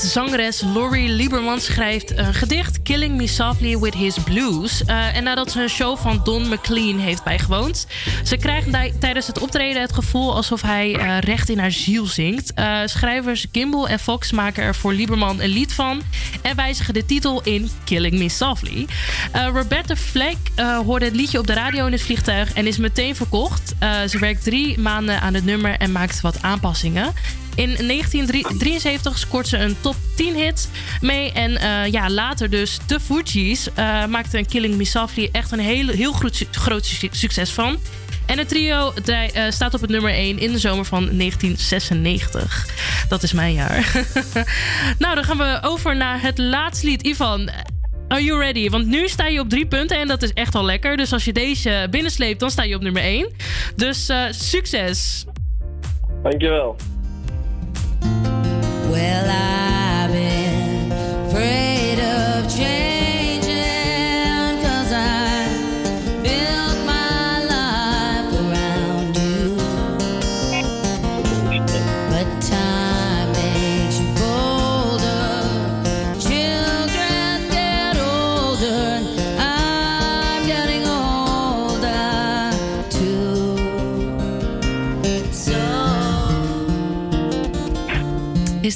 Zangeres Laurie Lieberman schrijft een gedicht Killing Me Softly With His Blues. Eh, en nadat ze een show van Don McLean heeft bijgewoond. Ze krijgt tijdens het optreden het gevoel alsof hij eh, recht in haar ziel zingt. Eh, schrijvers Gimbal en Fox maken er voor Lieberman een lied van. En wijzigen de titel in Killing Me Softly. Roberta Fleck hoorde het liedje op de radio in het vliegtuig en is meteen verkocht. Ze werkt drie maanden aan het nummer en maakt wat aanpassingen. In 1973 scoort ze een top 10 hit mee. En eh, ja, later dus de Fugees uh, maakte een Killing Me Softly echt een heel, heel groot, groot su- succes van. En het trio eh, staat op het nummer 1 in de zomer van 1996. Dat is mijn jaar. nou, dan gaan we over naar het laatste lied. Ivan, are you ready? Want nu sta je op drie punten en dat is echt al lekker. Dus als je deze binnensleept, dan sta je op nummer 1. Dus eh, succes! Dankjewel. Well, I've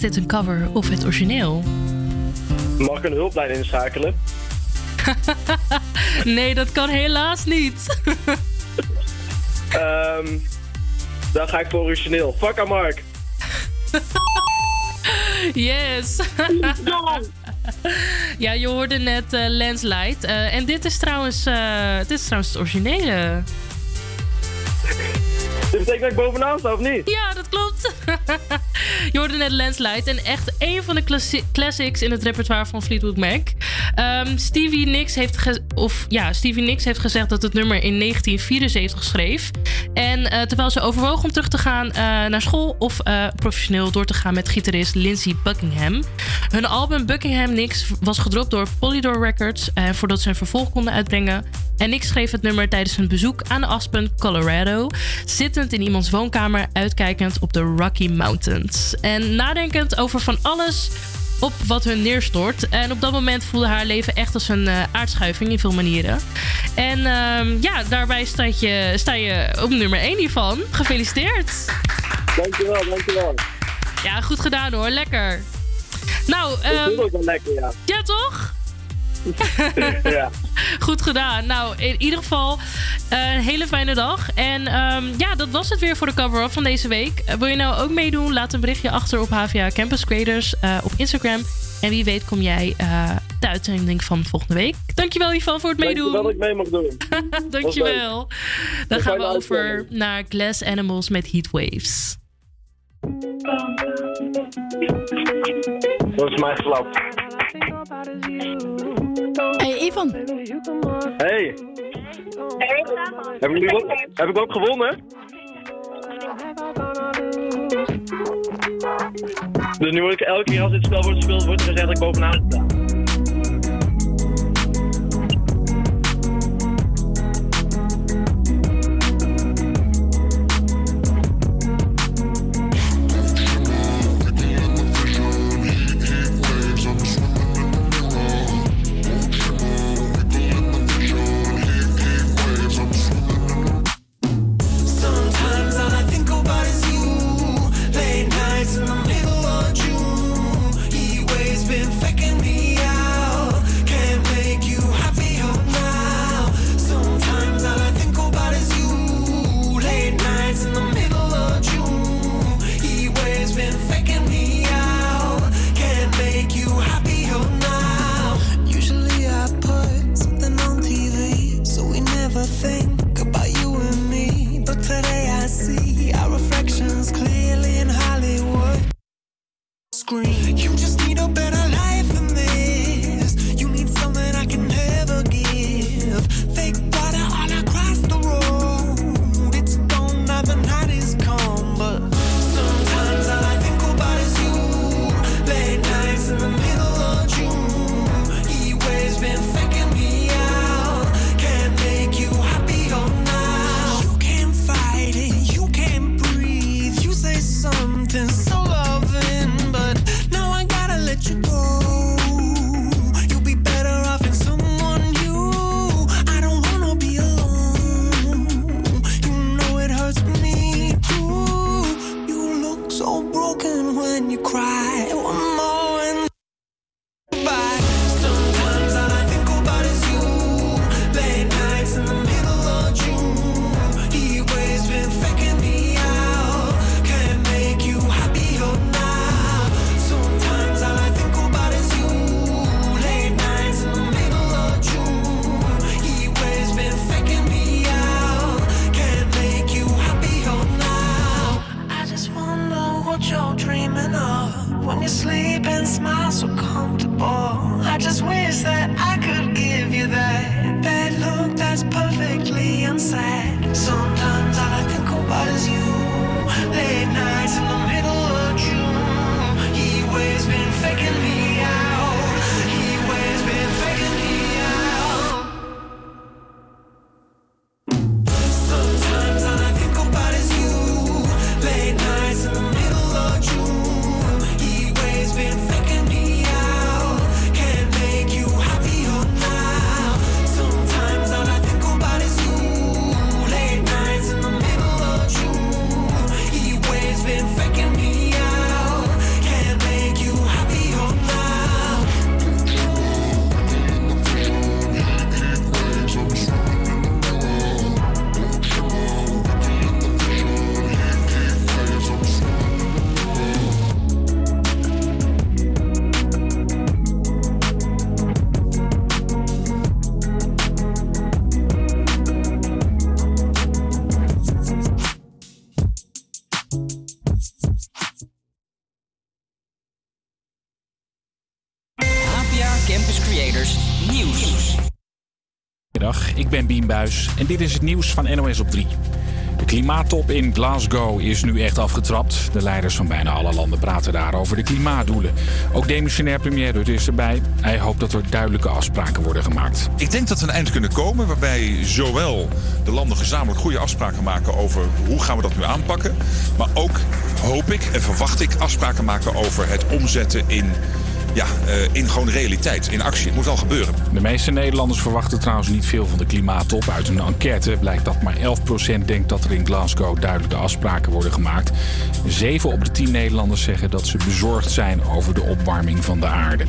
dit een cover of het origineel? Mag ik een hulplijn inschakelen? nee, dat kan helaas niet. Ehm, dan ga ik voor origineel. Fuck aan Mark. Yes. ja, je hoorde net eh Landslide. Eh, en dit is, trouwens, eh, dit is trouwens het originele. Dit betekent dat ik bovenaan sta, of niet? Ja, dat klopt. Je hoorde net. En echt een van de classics in het repertoire van Fleetwood Mac. Ehm, Stevie, Nicks heeft of, ja, Stevie Nicks heeft gezegd dat het nummer in 1974 schreef. En eh, terwijl ze overwoog om terug te gaan eh, naar school of eh, professioneel door te gaan met gitarist Lindsey Buckingham. Hun album Buckingham Nicks was gedropt door Polydor Records voordat ze een vervolg konden uitbrengen. En Nick schreef het nummer tijdens een bezoek aan Aspen, Colorado. Zittend in iemands woonkamer, uitkijkend op de Rocky Mountains. En nadenkend over van alles op wat hun neerstort. En op dat moment voelde haar leven echt als een eh, aardschuiving in veel manieren. En ehm, ja, daarbij sta je, sta je op nummer 1 hiervan. Gefeliciteerd. Dankjewel, dankjewel. Ja, goed gedaan hoor. Lekker. Nou, Ik ehm, voel het wel lekker, ja. ja toch? ja. Goed gedaan. Nou, in ieder geval eh, een hele fijne dag. En ehm, ja, dat was het weer voor de cover-up van deze week. Eh, wil je nou ook meedoen? Laat een berichtje achter op HVA Campus Creators eh, op Instagram. En wie weet kom jij eh de uitzending van volgende week. Dankjewel Ivan voor het meedoen. Dankjewel dat ik mee mag doen. Dankjewel. Dan gaan we over uitzending. naar Glass Animals met Heatwaves. Dat is mijn geslapt. Hey Ivan. Hey. Heb ik, ook, heb ik ook gewonnen? Dus nu word ik elke keer als dit spel wordt gespeeld, wordt er gezegd dat ik bovenaan sta. En dit is het nieuws van NOS op 3. De klimaattop in Glasgow is nu echt afgetrapt. De leiders van bijna alle landen praten daar over de klimaatdoelen. Ook demissionair premier Rutte is erbij. Hij hoopt dat er duidelijke afspraken worden gemaakt. Ik denk dat we een eind kunnen komen waarbij zowel de landen gezamenlijk goede afspraken maken over hoe gaan we dat nu aanpakken. Maar ook hoop ik en verwacht ik afspraken maken over het omzetten in, ja, eh, in gewoon realiteit, in actie. Het moet wel gebeuren. De meeste Nederlanders verwachten trouwens niet veel van de klimaattop. Uit een enquête blijkt dat maar 11% denkt dat er in Glasgow duidelijke afspraken worden gemaakt. 7 op de 10 Nederlanders zeggen dat ze bezorgd zijn over de opwarming van de aarde.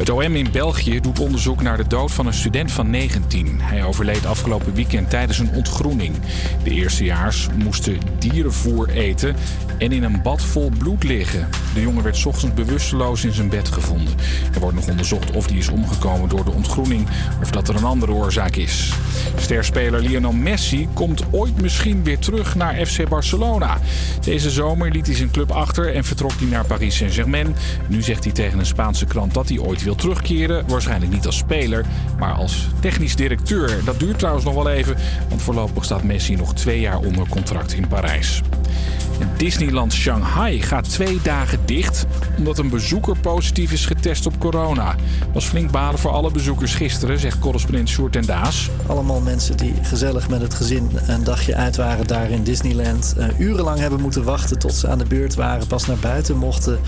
Het OM in België doet onderzoek naar de dood van een student van 19. Hij overleed afgelopen weekend tijdens een ontgroening. De eerstejaars moesten dierenvoer eten en in een bad vol bloed liggen. De jongen werd ochtends bewusteloos in zijn bed gevonden. Er wordt nog onderzocht of hij is omgekomen door de ontgroening of dat er een andere oorzaak is. Sterspeler Lionel Messi komt ooit misschien weer terug naar FC Barcelona. Deze zomer liet hij zijn club achter en vertrok hij naar Paris Saint-Germain. Nu zegt hij tegen een Spaanse krant dat hij ooit wil terugkeren. Waarschijnlijk niet als speler, maar als technisch directeur. Dat duurt trouwens nog wel even, want voorlopig staat Messi nog twee jaar onder contract in Parijs. Disneyland Shanghai gaat twee dagen dicht omdat een bezoeker positief is getest op corona. Was flink balen voor alle bezoekers gisteren, zegt correspondent Sjoerd en Daas. Allemaal mensen die gezellig met het gezin een dagje uit waren daar in Disneyland. Eh, urenlang hebben moeten wachten tot ze aan de beurt waren. Pas naar buiten mochten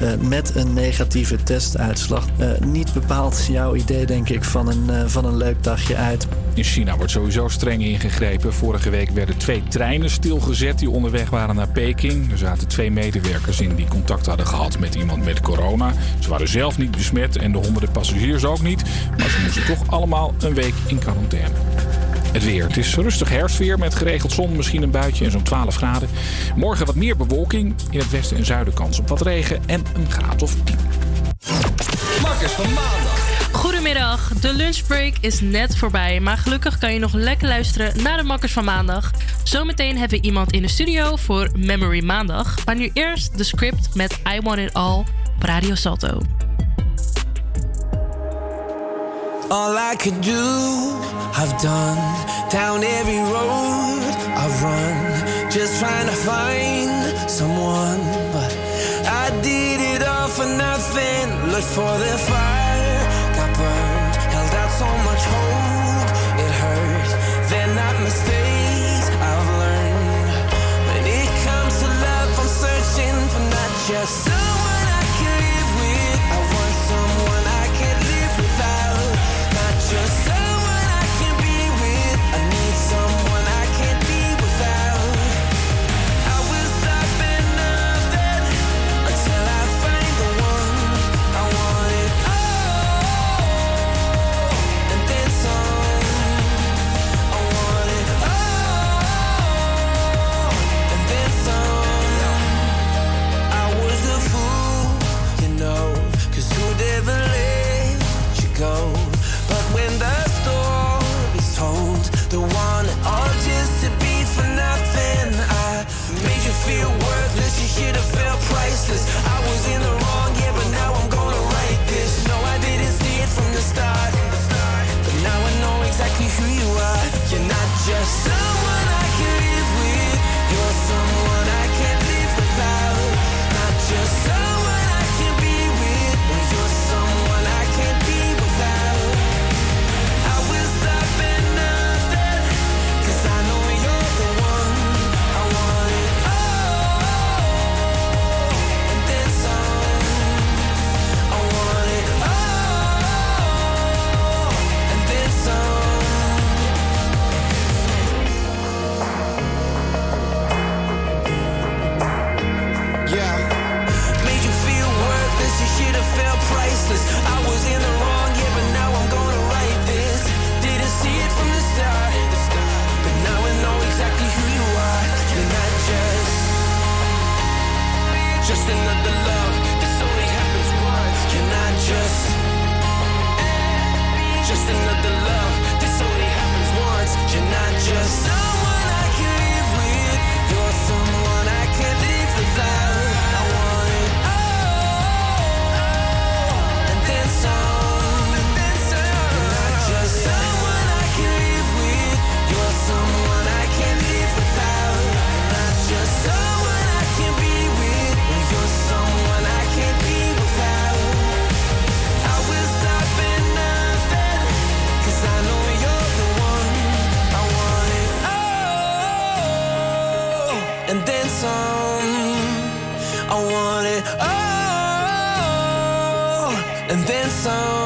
eh, met een negatieve testuitslag. Eh, niet bepaald jouw idee, denk ik, van een, van een leuk dagje uit. In China wordt sowieso streng ingegrepen. Vorige week werden twee treinen stilgezet die onderweg waren naar Peking. Er zaten twee medewerkers in die contact hadden gehad met iemand met corona. Ze waren zelf niet besmet en de honderden passagiers ook niet. Maar ze moesten toch allemaal een week in quarantaine. Het weer. Het is rustig herfstweer met geregeld zon, misschien een buitje en zo'n 12 graden. Morgen wat meer bewolking. In het westen en zuiden kans op wat regen en een graad of 10. Makkers van maandag. Goedemiddag, de lunchbreak is net voorbij, maar gelukkig kan je nog lekker luisteren naar de Makkers van Maandag. Zometeen hebben we iemand in de studio voor Memory Maandag, maar nu eerst de script met I Want It All op Radio Salto. All I could do, I've done. Down every road I've run. Just trying to find someone. But I did it all for nothing. Looked for the fire, not just us. sun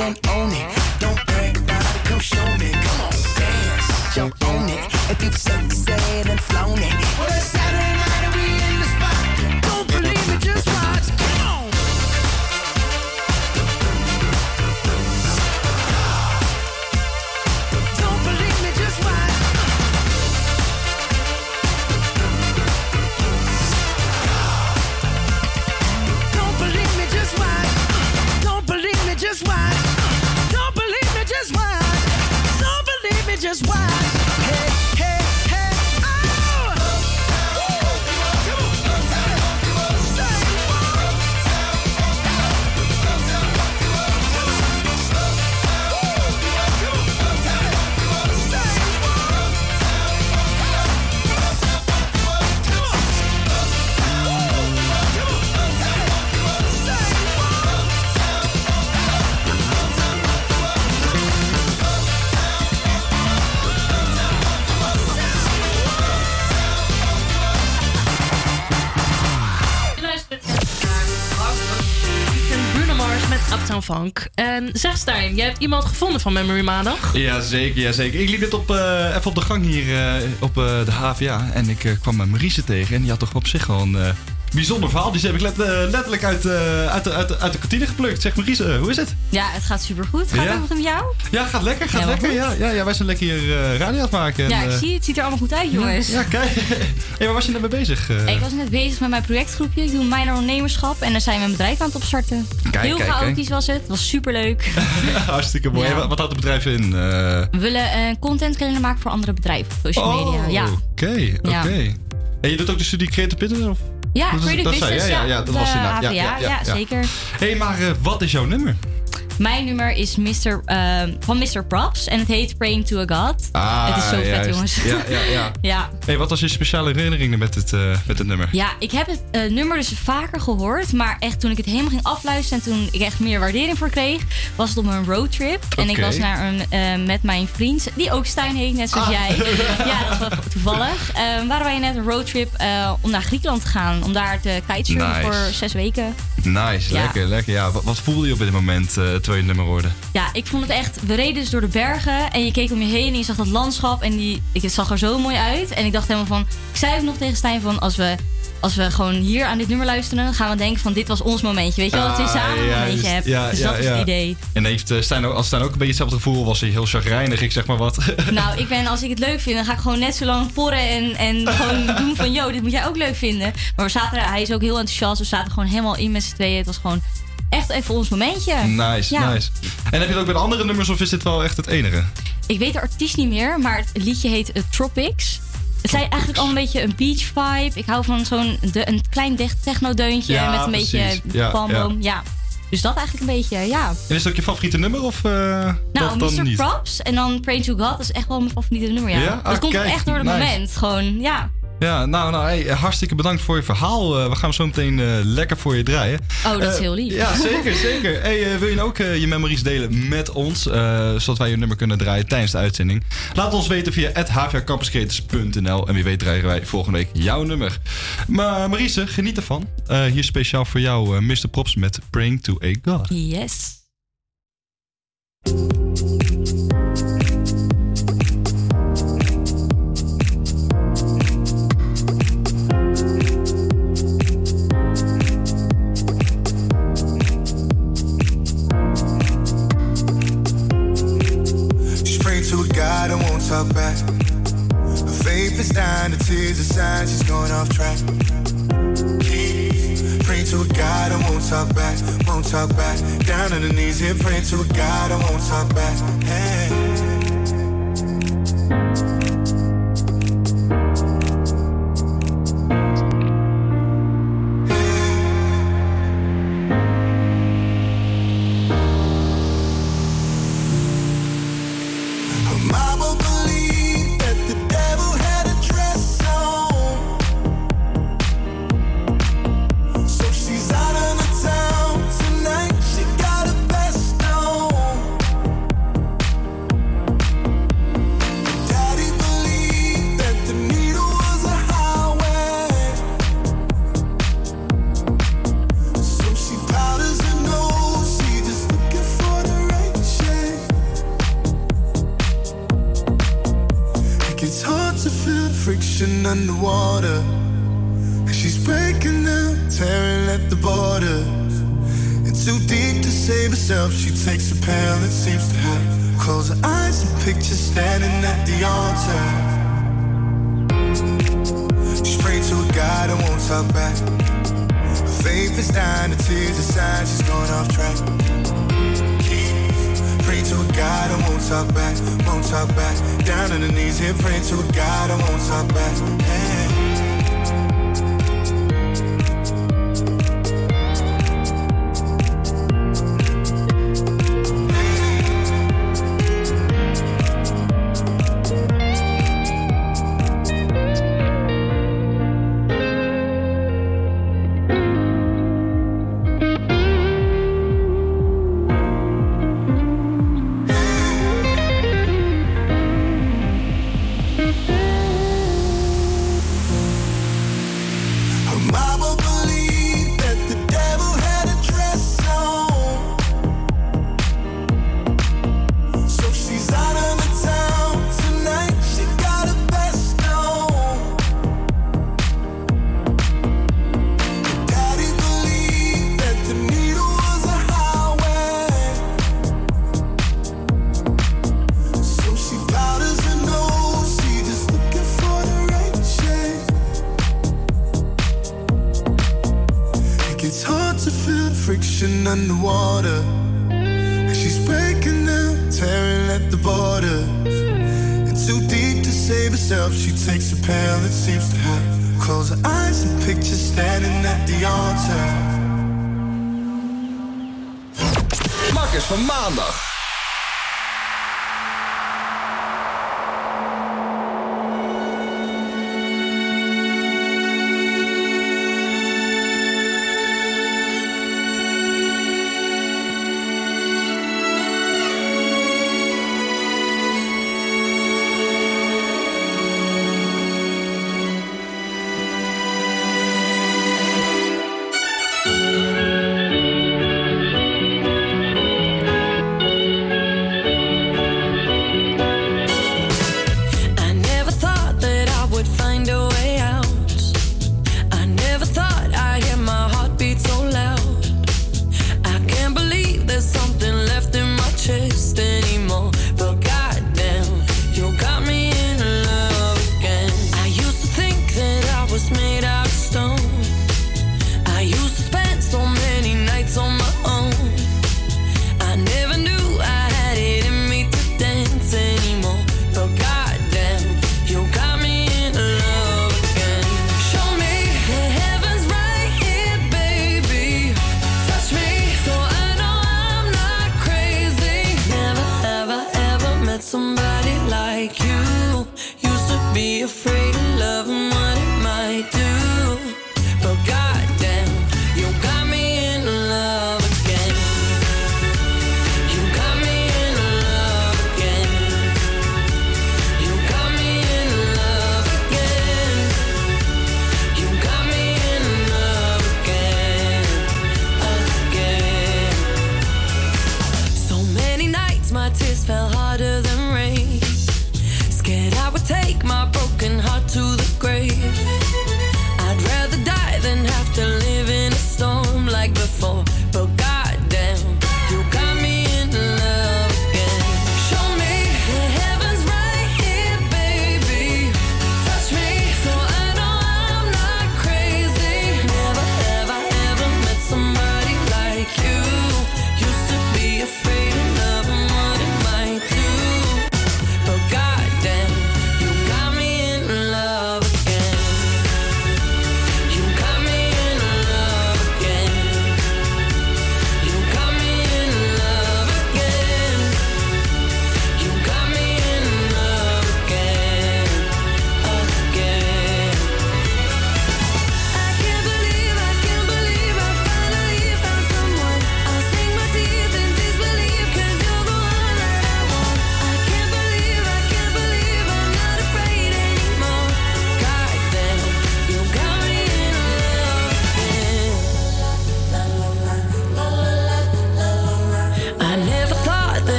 and own it. Don't brag about it, come show me. Come on, dance, jump on it. If you sunset and flown it. Well, it's Saturday En zeg Stijn, jij hebt iemand gevonden van Memory Maandag. Jazeker, jazeker. Ik liep dit op, eh, even op de gang hier eh, op eh, de HVA. En ik kwam Maurice tegen. En die had toch op zich eh, bijzonder verhaal. Die heb ik let- eh, letterlijk uit, eh, uit, de, uit, de, uit de kantine geplukt. Zeg Maurice, hoe is het? Ja, het gaat supergoed. Gaat Ja? het ook met jou? Ja, gaat lekker, gaat lekker. Ja, ja, ja, wij zijn lekker hier eh, radio aan het maken. En, Ja, ik eh, zie het. Ziet er allemaal goed uit, jongens. Ja, kijk. hey, waar was je net mee bezig? eh? Ik was net bezig met mijn projectgroepje. Ik doe minor ondernemerschap. En dan zijn we een bedrijf aan het opstarten. Kijk, Heel kijk, chaotisch kijk. was het. Het was superleuk. Hartstikke mooi. Wat, wat houdt het bedrijf in? Eh, We willen een contentkalender maken voor andere bedrijven op social media. Oh, Ja. Oké, oké. En je doet ook de studie Creative Business? Of? Ja, Dat is- creative dat zei business. ja, ja, dat was inderdaad. Ja, ja, ja, ja. zeker. Hé, hey, maar eh, wat is jouw nummer? Mijn nummer is Mr., eh, van Mr. Props en het heet Praying to a God. Ah, het is zo vet, jongens. Ja, ja, ja. ja. Hey, wat was je speciale herinneringen met het, eh, met het nummer? Ja, ik heb het eh, nummer dus vaker gehoord. Maar echt toen ik het helemaal ging afluisteren... en toen ik echt meer waardering voor kreeg... was het op een roadtrip. En ik was naar een, eh, met mijn vriend... die ook Stijn heet, net zoals Ah. jij. ja, dat was wel toevallig. Eh, waren wij net een roadtrip om naar Griekenland te gaan. Om daar te kitesurfen Nice. voor zes weken. Nice, Ja. lekker, lekker. Ja, wat, wat voelde je op dit moment eh, nummer hoorde? Ja, ik vond het echt... We reden dus door de bergen en je keek om je heen... en je zag dat landschap en die, ik, het zag er zo mooi uit. En ik dacht helemaal van... Ik zei ook nog tegen Stijn van... als we, als we gewoon hier aan dit nummer luisteren... dan gaan we denken van dit was ons momentje. Weet je wel, dat je Ah, samen een momentje hebt. Ja, dus ja, dat is het idee. En heeft uh, Stijn ook, als Stijn ook een beetje hetzelfde gevoel was, hij heel chagrijnig, ik zeg maar wat. Nou, ik ben, als ik het leuk vind, dan ga ik gewoon net zo lang porren en, en gewoon doen van, yo, dit moet jij ook leuk vinden. Maar we zaten hij is ook heel enthousiast, we zaten gewoon helemaal in met z'n tweeën. Het was gewoon echt even ons momentje. Nice, Ja. nice. En heb je het ook met andere nummers of is dit wel echt het enige? Ik weet de artiest niet meer, maar het liedje heet eh, Tropics. Het zijn eigenlijk al een beetje een beach vibe. Ik hou van zo'n de- een klein de- techno-deuntje Ja, met een precies. beetje Ja, palmboom. Ja. Dus dat eigenlijk een beetje, ja. En is het ook je favoriete nummer of uh, Nou, dat dan Mr. niet? Props en dan Pray to God, dat is echt wel mijn favoriete nummer, ja. Ja? Dat Ah, komt kijk, echt door het nice. moment, gewoon, ja. Ja, nou, nou hey, hartstikke bedankt voor je verhaal. Eh, we gaan zo meteen eh, lekker voor je draaien. Oh, dat is Eh, heel lief. Ja, zeker, zeker. Hey, wil je nou ook je memories delen met ons, zodat wij je nummer kunnen draaien tijdens de uitzending? Laat ons weten via hvcampuscreators.nl en wie weet draaien wij volgende week jouw nummer. Maar Marise, geniet ervan. Hier speciaal voor jou Mr. Props met Praying to a God. Yes. Talk back. Her faith is dying, the tears are sign she's going off track. Pray to a God I won't talk back, won't talk back. Down on the knees here, pray to a God I won't talk back. Hey. maandag.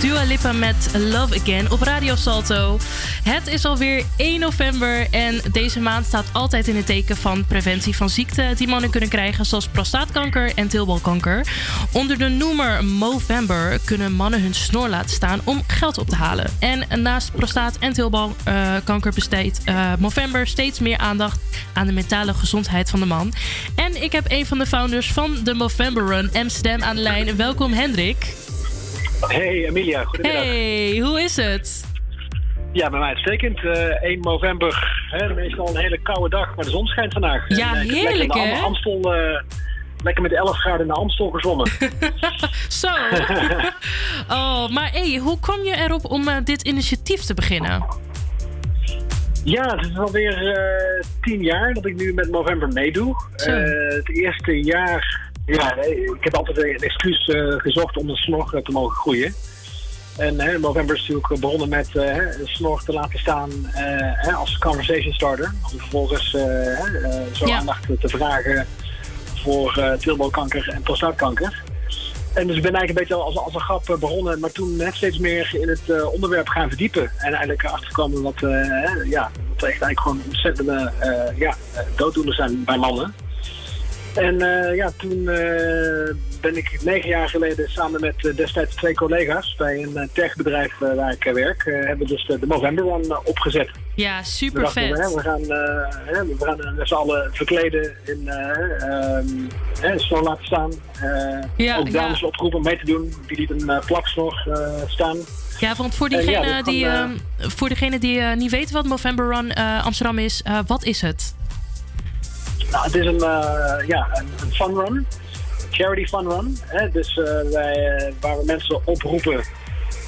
Dua Lipa met Love Again op Radio Salto. Het is alweer 1 november en deze maand staat altijd in het teken van preventie van ziekten die mannen kunnen krijgen, zoals prostaatkanker en tilbalkanker. Onder de noemer Movember kunnen mannen hun snor laten staan om geld op te halen. En naast prostaat- en teelbalkanker besteedt eh, Movember steeds meer aandacht aan de mentale gezondheid van de man. En ik heb een van de founders van de Movember Run Amsterdam aan de lijn. Welkom Hendrik. Hey Emilia, goedemiddag. Hey, hoe is het? Ja, bij mij uitstekend. Eh, uh, 1 november, hè, meestal een hele koude dag, maar de zon schijnt vandaag. Ja, en, uh, heerlijk hè? Am Amstel, uh, lekker met 11 graden in de Amstel gezongen. Zo. oh, maar hey, hoe kom je erop om dit initiatief te beginnen? Ja, het is alweer tien jaar dat ik nu met November meedoe. het eerste jaar ja, nee, ik heb altijd een excuus eh, gezocht om de snor eh, te mogen groeien. En hè, November is natuurlijk begonnen met eh, hè, een snor te laten staan eh, hè, als conversation starter. Om vervolgens eh, eh, zo Ja. aandacht te vragen voor eh tilbalkanker en prostaatkanker. En dus ik ben eigenlijk een beetje als, als een grap eh, begonnen, maar toen net steeds meer in het eh, onderwerp gaan verdiepen. En eigenlijk achterkomen wat, eh, hè, ja, wat echt eigenlijk gewoon ontzettende eh, ja, eh, dooddoeners zijn bij mannen. En eh, ja, toen eh, ben ik negen jaar geleden samen met eh, destijds twee collega's bij een techbedrijf waar ik werk, hebben we dus de, Run eh, opgezet. Ja, We super dachten, vet. we gaan, hè, we gaan met z'n allen verkleden in ehm, snor laten staan. Ja, ook dames ja. oproepen om mee te doen. Die lieten een uh, plaksnor eh, staan. Ja, want voor En ja, diegene dat die, kan, eh, voor degene die niet weten wat November Run Amsterdam is, wat is het? Nou, het is een, eh, ja, een, een fun run. Charity fun run. Hè? Dus eh, wij, eh, waar we mensen oproepen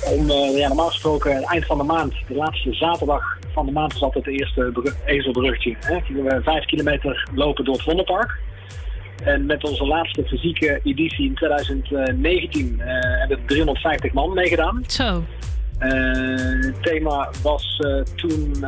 om, ja, normaal gesproken, het eind van de maand, de laatste zaterdag van de maand is altijd het eerste bru- ezelbruggetje. Hè? We vijf kilometer lopen door het Vondelpark. En met onze laatste fysieke editie in 2019 eh, hebben 350 man meegedaan. Zo. Het thema was toen,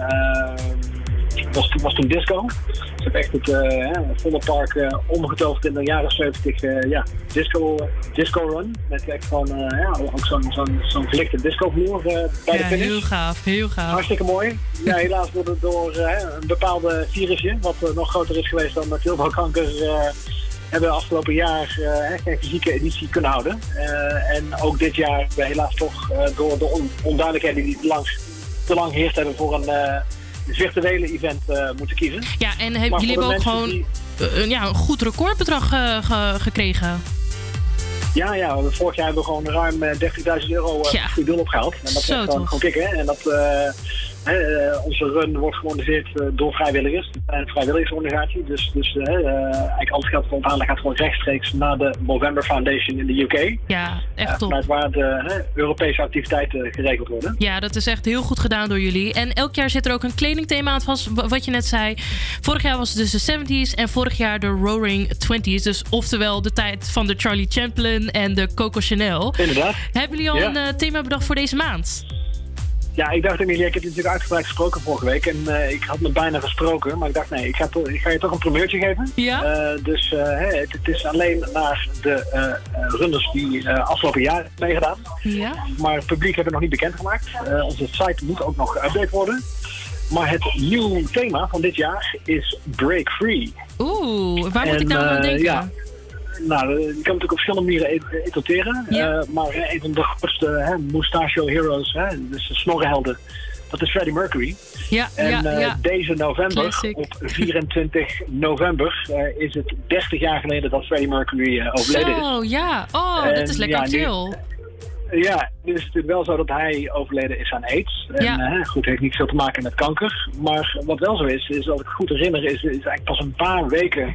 was, was toen disco. Ze hebben echt het uh, volle park eh, omgetoverd in de jaren 70 eh, ja, disco, disco run. Met echt eh, ja, ook zo'n zo'n zo'n verlichte discovloer eh bij de finish. heel gaaf, heel gaaf. Hartstikke mooi. Ja, helaas wordt het door eh, een bepaalde virusje, wat eh, nog groter is geweest dan tilbalkanker, eh hebben we afgelopen jaar eh, geen fysieke editie kunnen houden. Eh, en ook dit jaar hebben we helaas toch eh, door de on- onduidelijkheden die langs, te lang heerst hebben voor een virtuele event eh, moeten kiezen. Ja, en heb, jullie hebben ook gewoon eh, een- ja, een goed recordbedrag eh, ge- gekregen. Ja, ja, vorig jaar hebben we gewoon ruim eh, 30.000 euro uh, Ja. doel opgehaald. En dat is gewoon, gewoon kicken. En dat, onze run wordt georganiseerd eh, door vrijwilligers. Een vrijwilligersorganisatie. Dus, dus eh, eh, eigenlijk al het geld ophalen gaat gewoon rechtstreeks naar de Movember Foundation in de UK. Ja, echt Eh, top. vanuit waar de Europese activiteiten geregeld worden. Ja, dat is echt heel goed gedaan door jullie. En elk jaar zit er ook een kledingthema aan vast, wa- wat je net zei. Vorig jaar was het dus de 70s en vorig jaar de Roaring 20s. Dus oftewel de tijd van de Charlie Chaplin en de Coco Chanel. Inderdaad. Hebben jullie al Ja. een eh, thema bedacht voor deze maand? Ja, ik dacht Emilia, ik heb je natuurlijk uitgebreid gesproken vorige week. En eh, ik had me bijna gesproken, maar ik dacht nee, ik ga, ik ga je toch een primeurtje geven. Ja? Eh, dus eh, het, het is alleen naar de runners die afgelopen jaar hebben meegedaan. Ja. Maar het publiek hebben we nog niet bekendgemaakt. Onze site moet ook nog geüpdate worden. Maar het nieuwe thema van dit jaar is Break Free. Oeh, waar moet En, ik nou aan denken? ja. Nou, eh, je kan natuurlijk op verschillende manieren et- etoteren. Ja. Eh, maar eh, een van de grootste hè, Mustachio Heroes, hè, dus de snorrenhelden, dat is Freddie Mercury. Ja, En ja, eh, ja. deze november, Classic. op 24 november, eh, is het 30 jaar geleden dat Freddie Mercury eh, overleden is. Zo, ja. Oh, dat is lekker actueel. Ja, nu is het natuurlijk wel zo dat hij overleden is aan AIDS. En Ja. eh, goed, heeft niet veel te maken met kanker. Maar wat wel zo is, is dat ik goed herinner, is, is eigenlijk pas een paar weken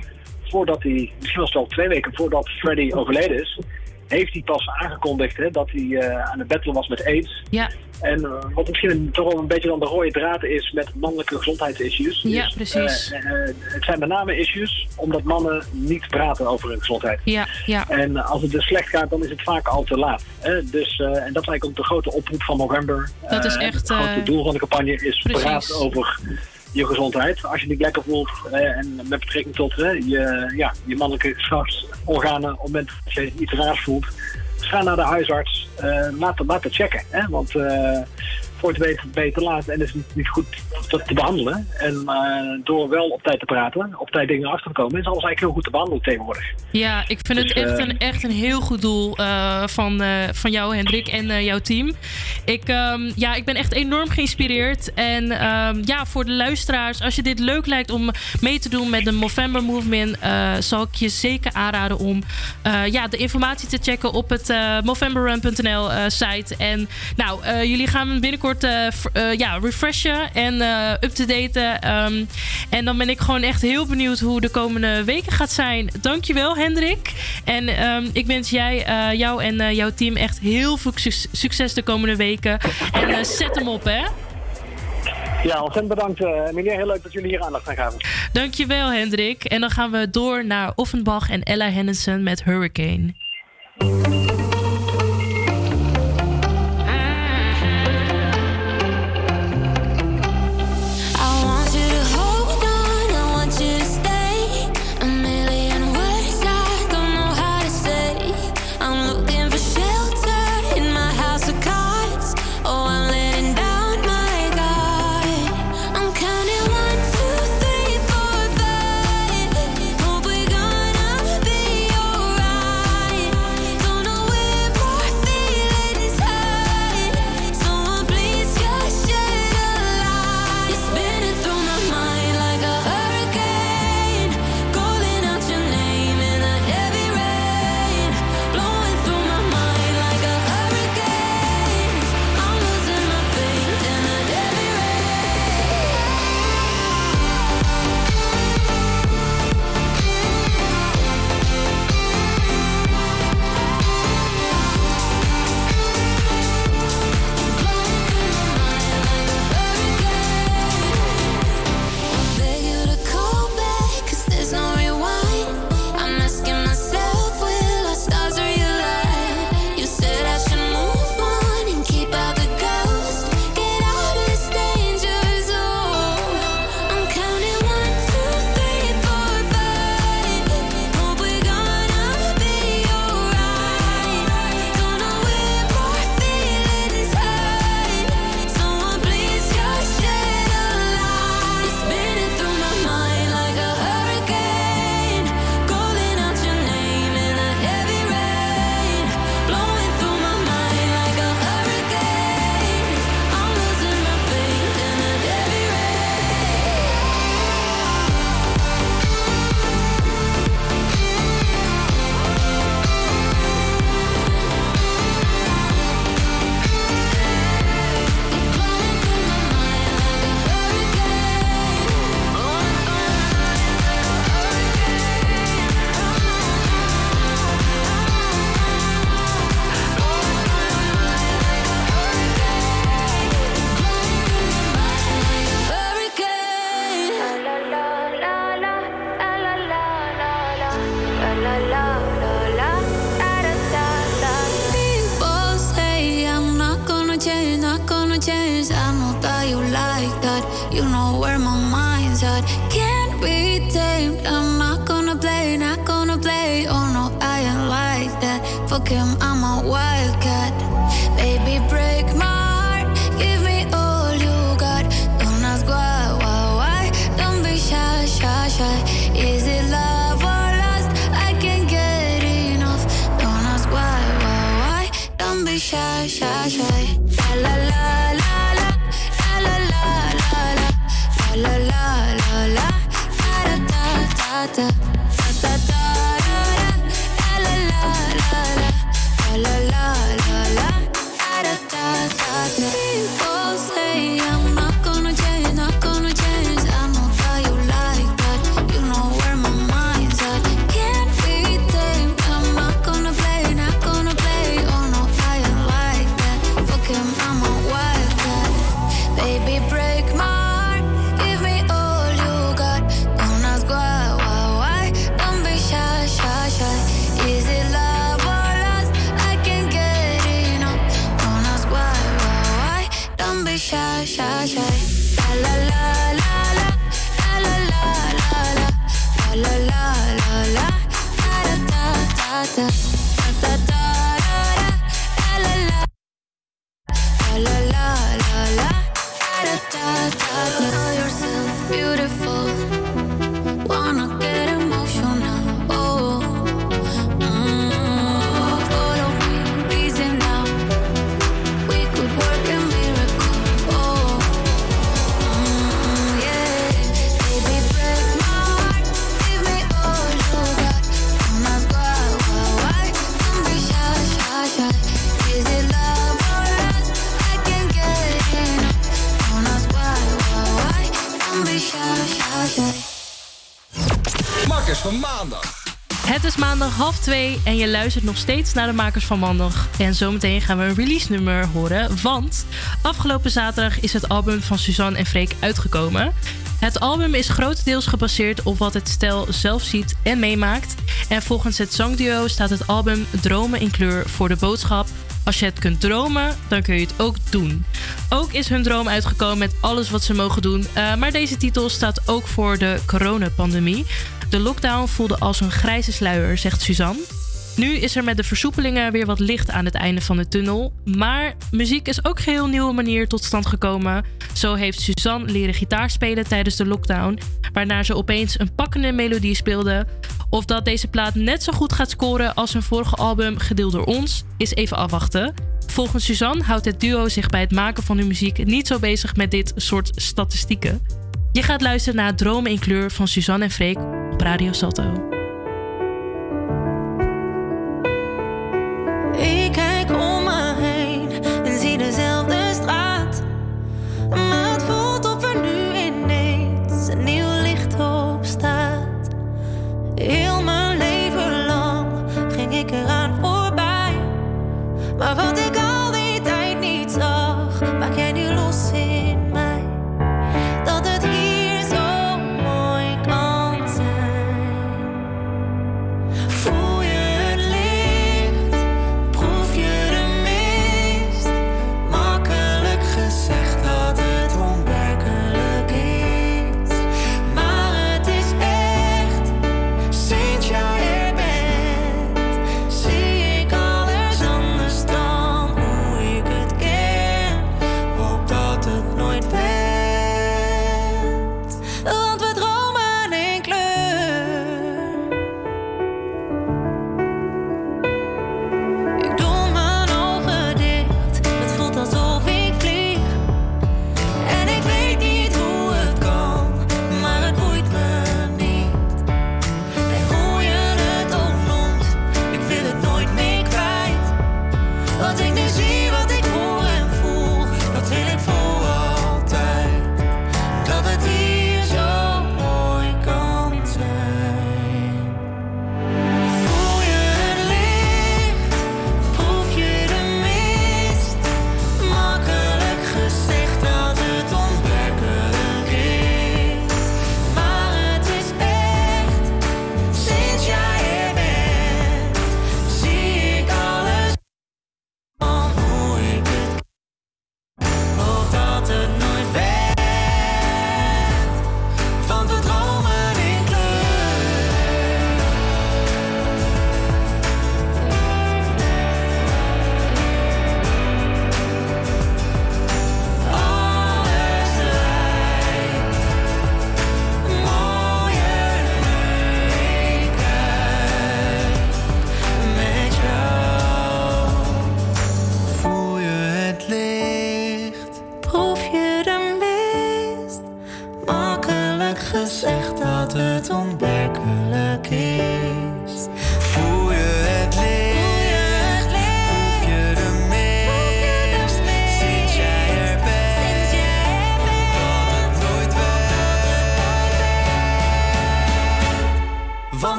voordat hij, misschien was het wel twee weken voordat Freddie overleden is, heeft hij pas aangekondigd hè, dat hij eh, aan het battelen was met AIDS. Ja. En eh, wat misschien een- toch wel een beetje dan de rode draad is met mannelijke gezondheidsissues. Ja, is, precies. eh, het zijn met name issues omdat mannen niet praten over hun gezondheid. Ja, ja. En als het dus slecht gaat, dan is het vaak al te laat. Hè? Dus, en dat is eigenlijk ook de grote oproep van November. Dat is echt, Het grote doel van de campagne is praat over je gezondheid. Als je niet lekker voelt en met betrekking tot je, ja, je mannelijke geslachtsorganen... op het moment dat je iets raars voelt, ga naar de huisarts. eh laat, laat het checken. Hè? Want eh, voor het weten te laat en is het niet, goed te, te behandelen. En eh, door wel op tijd te praten, op tijd dingen achter te komen... is alles eigenlijk heel goed te behandelen tegenwoordig. Ja, ik vind het Dus, echt, eh, een, echt een heel goed doel eh, van, van jou, Hendrik, en jouw team. Ik, ehm, ja, ik ben echt enorm geïnspireerd. En ehm, ja, voor de luisteraars, als je dit leuk lijkt om mee te doen met de Movember Movement, zal ik je zeker aanraden om ja, de informatie te checken op het movemberrun.nl site. En nou, jullie gaan binnenkort eh, eh, ja, refreshen en eh, up-to-date ehm, en dan ben ik gewoon echt heel benieuwd hoe de komende weken gaat zijn. Dankjewel, Hendrik. En ehm, ik wens jij, jou en jouw team echt heel veel succes de komende weken. En zet hem op, hè? Ja, ontzettend bedankt. Uh, meneer, heel leuk dat jullie hier aandacht aan gaven. Dankjewel, Hendrik. En dan gaan we door naar Offenbach en Ella Henderson met Hurricane. Je luistert nog steeds naar de makers van maandag. En zometeen gaan we een release nummer horen, want afgelopen zaterdag is het album van Suzanne en Freek uitgekomen. Het album is grotendeels gebaseerd op wat het stel zelf ziet en meemaakt. En volgens het zangduo staat het album Dromen in kleur voor de boodschap. Als je het kunt dromen, dan kun je het ook doen. Ook is hun droom uitgekomen met alles wat ze mogen doen. Eh, maar deze titel staat ook voor de coronapandemie. De lockdown voelde als een grijze sluier, zegt Suzanne. Nu is er met de versoepelingen weer wat licht aan het einde van de tunnel. Maar muziek is ook geheel nieuwe manier tot stand gekomen. Zo heeft Suzanne leren gitaar spelen tijdens de lockdown, waarna ze opeens een pakkende melodie speelde. Of dat deze plaat net zo goed gaat scoren als hun vorige album Gedeeld door ons, is even afwachten. Volgens Suzanne houdt het duo zich bij het maken van hun muziek niet zo bezig met dit soort statistieken. Je gaat luisteren naar Dromen in kleur van Suzanne en Freek op Radio Salto.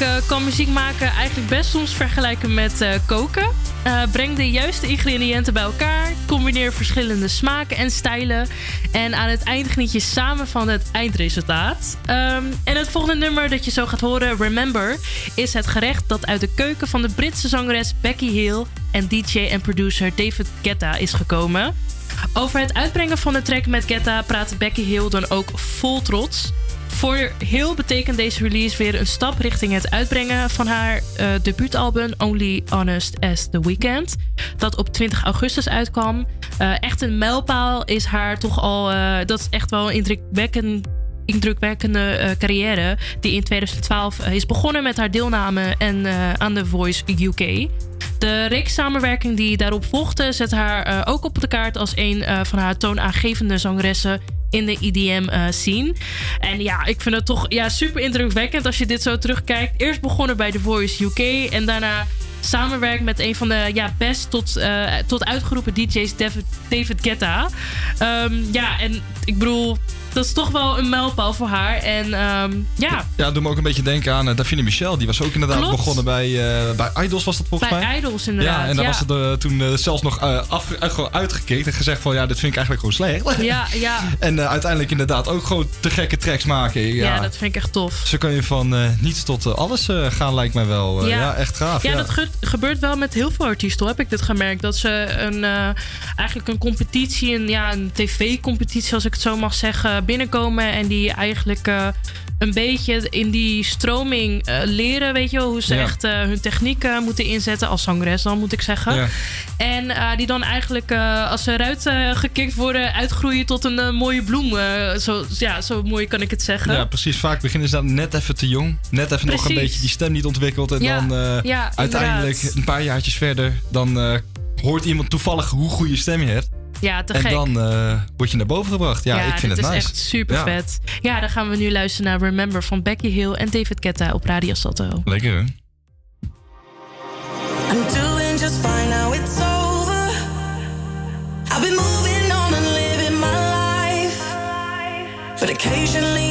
Ik eh, kan muziek maken eigenlijk best soms vergelijken met eh, koken. Eh, breng de juiste ingrediënten bij elkaar. Combineer verschillende smaken en stijlen. En aan het eind geniet je samen van het eindresultaat. Ehm, en het volgende nummer dat je zo gaat horen, Remember, is het gerecht dat uit de keuken van de Britse zangeres Becky Hill en DJ en producer David Guetta is gekomen. Over het uitbrengen van de track met Guetta praat Becky Hill dan ook vol trots. Voor Hill betekent deze release weer een stap richting het uitbrengen van haar eh, debuutalbum Only Honest as the Weeknd. Dat op 20 augustus uitkwam. Eh, echt een mijlpaal is haar toch al. eh, dat is echt wel een indrukwekkend indrukwekkende carrière. Die in 2012 is begonnen met haar deelname en, aan The Voice UK. De reeks samenwerking die daarop volgde zet haar ook op de kaart als een van haar toonaangevende zangeressen in de EDM-scene. en ja, ik vind het toch ja, super indrukwekkend als je dit zo terugkijkt. Eerst begonnen bij The Voice UK en daarna samenwerkt met een van de ja, best tot, eh, tot uitgeroepen DJ's, David, David Guetta. Ehm, ja, en ik bedoel, dat is toch wel een mijlpaal voor haar. En ehm, ja, Ja, doe me ook een beetje denken aan uh, Davine Michel. Die was ook inderdaad Klopt. begonnen bij, eh, bij Idols, was dat volgens bij mij? Idols inderdaad. Ja, en dan ja. was het eh, toen eh, zelfs nog eh, afge- uitgekeken en gezegd van ja, dit vind ik eigenlijk gewoon slecht. Ja, ja. En eh, uiteindelijk inderdaad ook gewoon te gekke tracks maken. Ja, Ja, dat vind ik echt tof. Zo kan je van eh, niets tot eh, alles eh, gaan, lijkt mij wel. Eh, ja. echt gaaf. Ja, Ja, dat ge- gebeurt wel met heel veel artiesten, heb ik dit gemerkt. Dat ze een, eh, eigenlijk een competitie, een, ja, een tv-competitie, als ik het zo mag zeggen, binnenkomen. En die eigenlijk eh, een beetje in die stroming eh, leren, weet je wel. Hoe ze Ja. echt eh, hun technieken moeten inzetten, als zangeres dan, moet ik zeggen. Ja. En eh, die dan eigenlijk, eh, als ze eruit eh, gekikt worden, uitgroeien tot een eh, mooie bloem. Eh, zo, ja, zo mooi kan ik het zeggen. Ja, precies. Vaak beginnen ze dan net even te jong. Net even nog een beetje die stem niet ontwikkeld. En Ja, dan eh, uiteindelijk inderdaad. een paar jaartjes verder, dan eh, hoort iemand toevallig hoe goede stem je hebt. Ja, te en gek. dan eh, word je naar boven gebracht. Ja, ik vind het is nice. echt super Ja. vet. Ja, dan gaan we nu luisteren naar Remember van Becky Hill en David Guetta op Radio Salto. Lekker hè? I'm doing just fine now, it's over. I've been moving on and living my life. But occasionally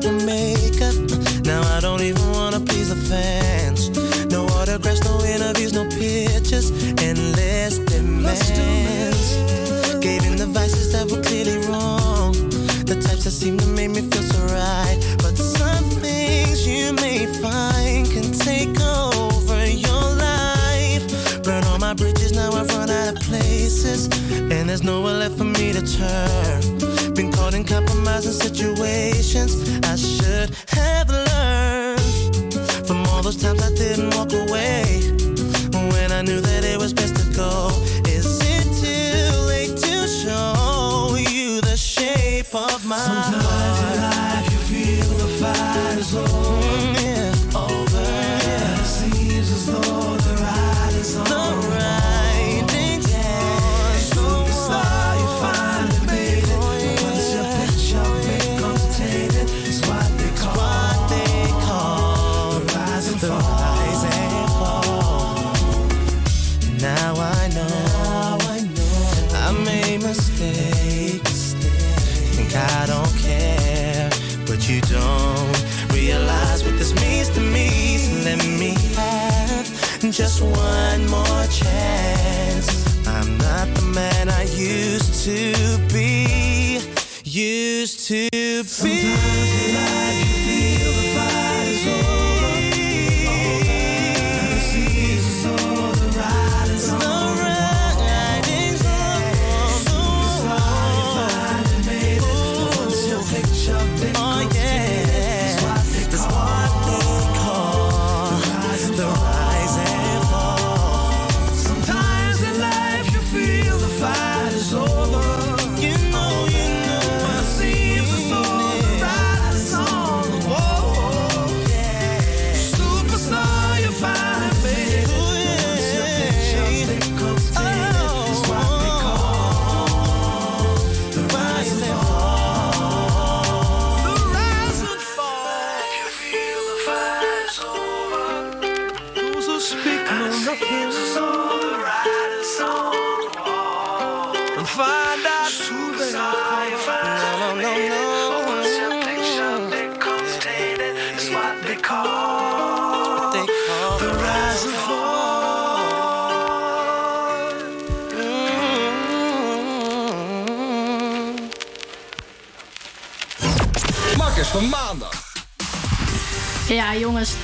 double makeup. Now I don't even wanna please the fans. No autographs, no interviews, no pictures, endless demands. Gave in the vices that were clearly wrong, the types that seem to make me feel so right. But some things you may find can take over your life. Burn all my bridges, now I've run out of places, and there's nowhere left for me to turn. Avoiding compromising situations. I should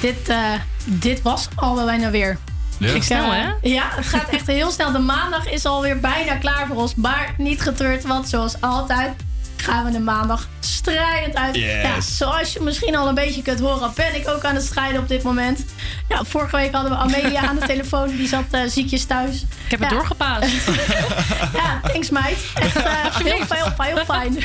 dit, uh, dit was alweer bijna weer. Ja. Snel, hè? Ja, het gaat echt heel snel. De maandag is alweer bijna klaar voor ons. Maar niet getreurd, want zoals altijd gaan we de maandag strijdend uit. Yes. Ja, zoals je misschien al een beetje kunt horen, ben ik ook aan het strijden op dit moment. Ja, vorige week hadden we Amelia aan de telefoon. Die zat eh, ziekjes thuis. Ik heb het doorgepaast. ja, thanks meid. Echt eh, heel, heel, heel fijn.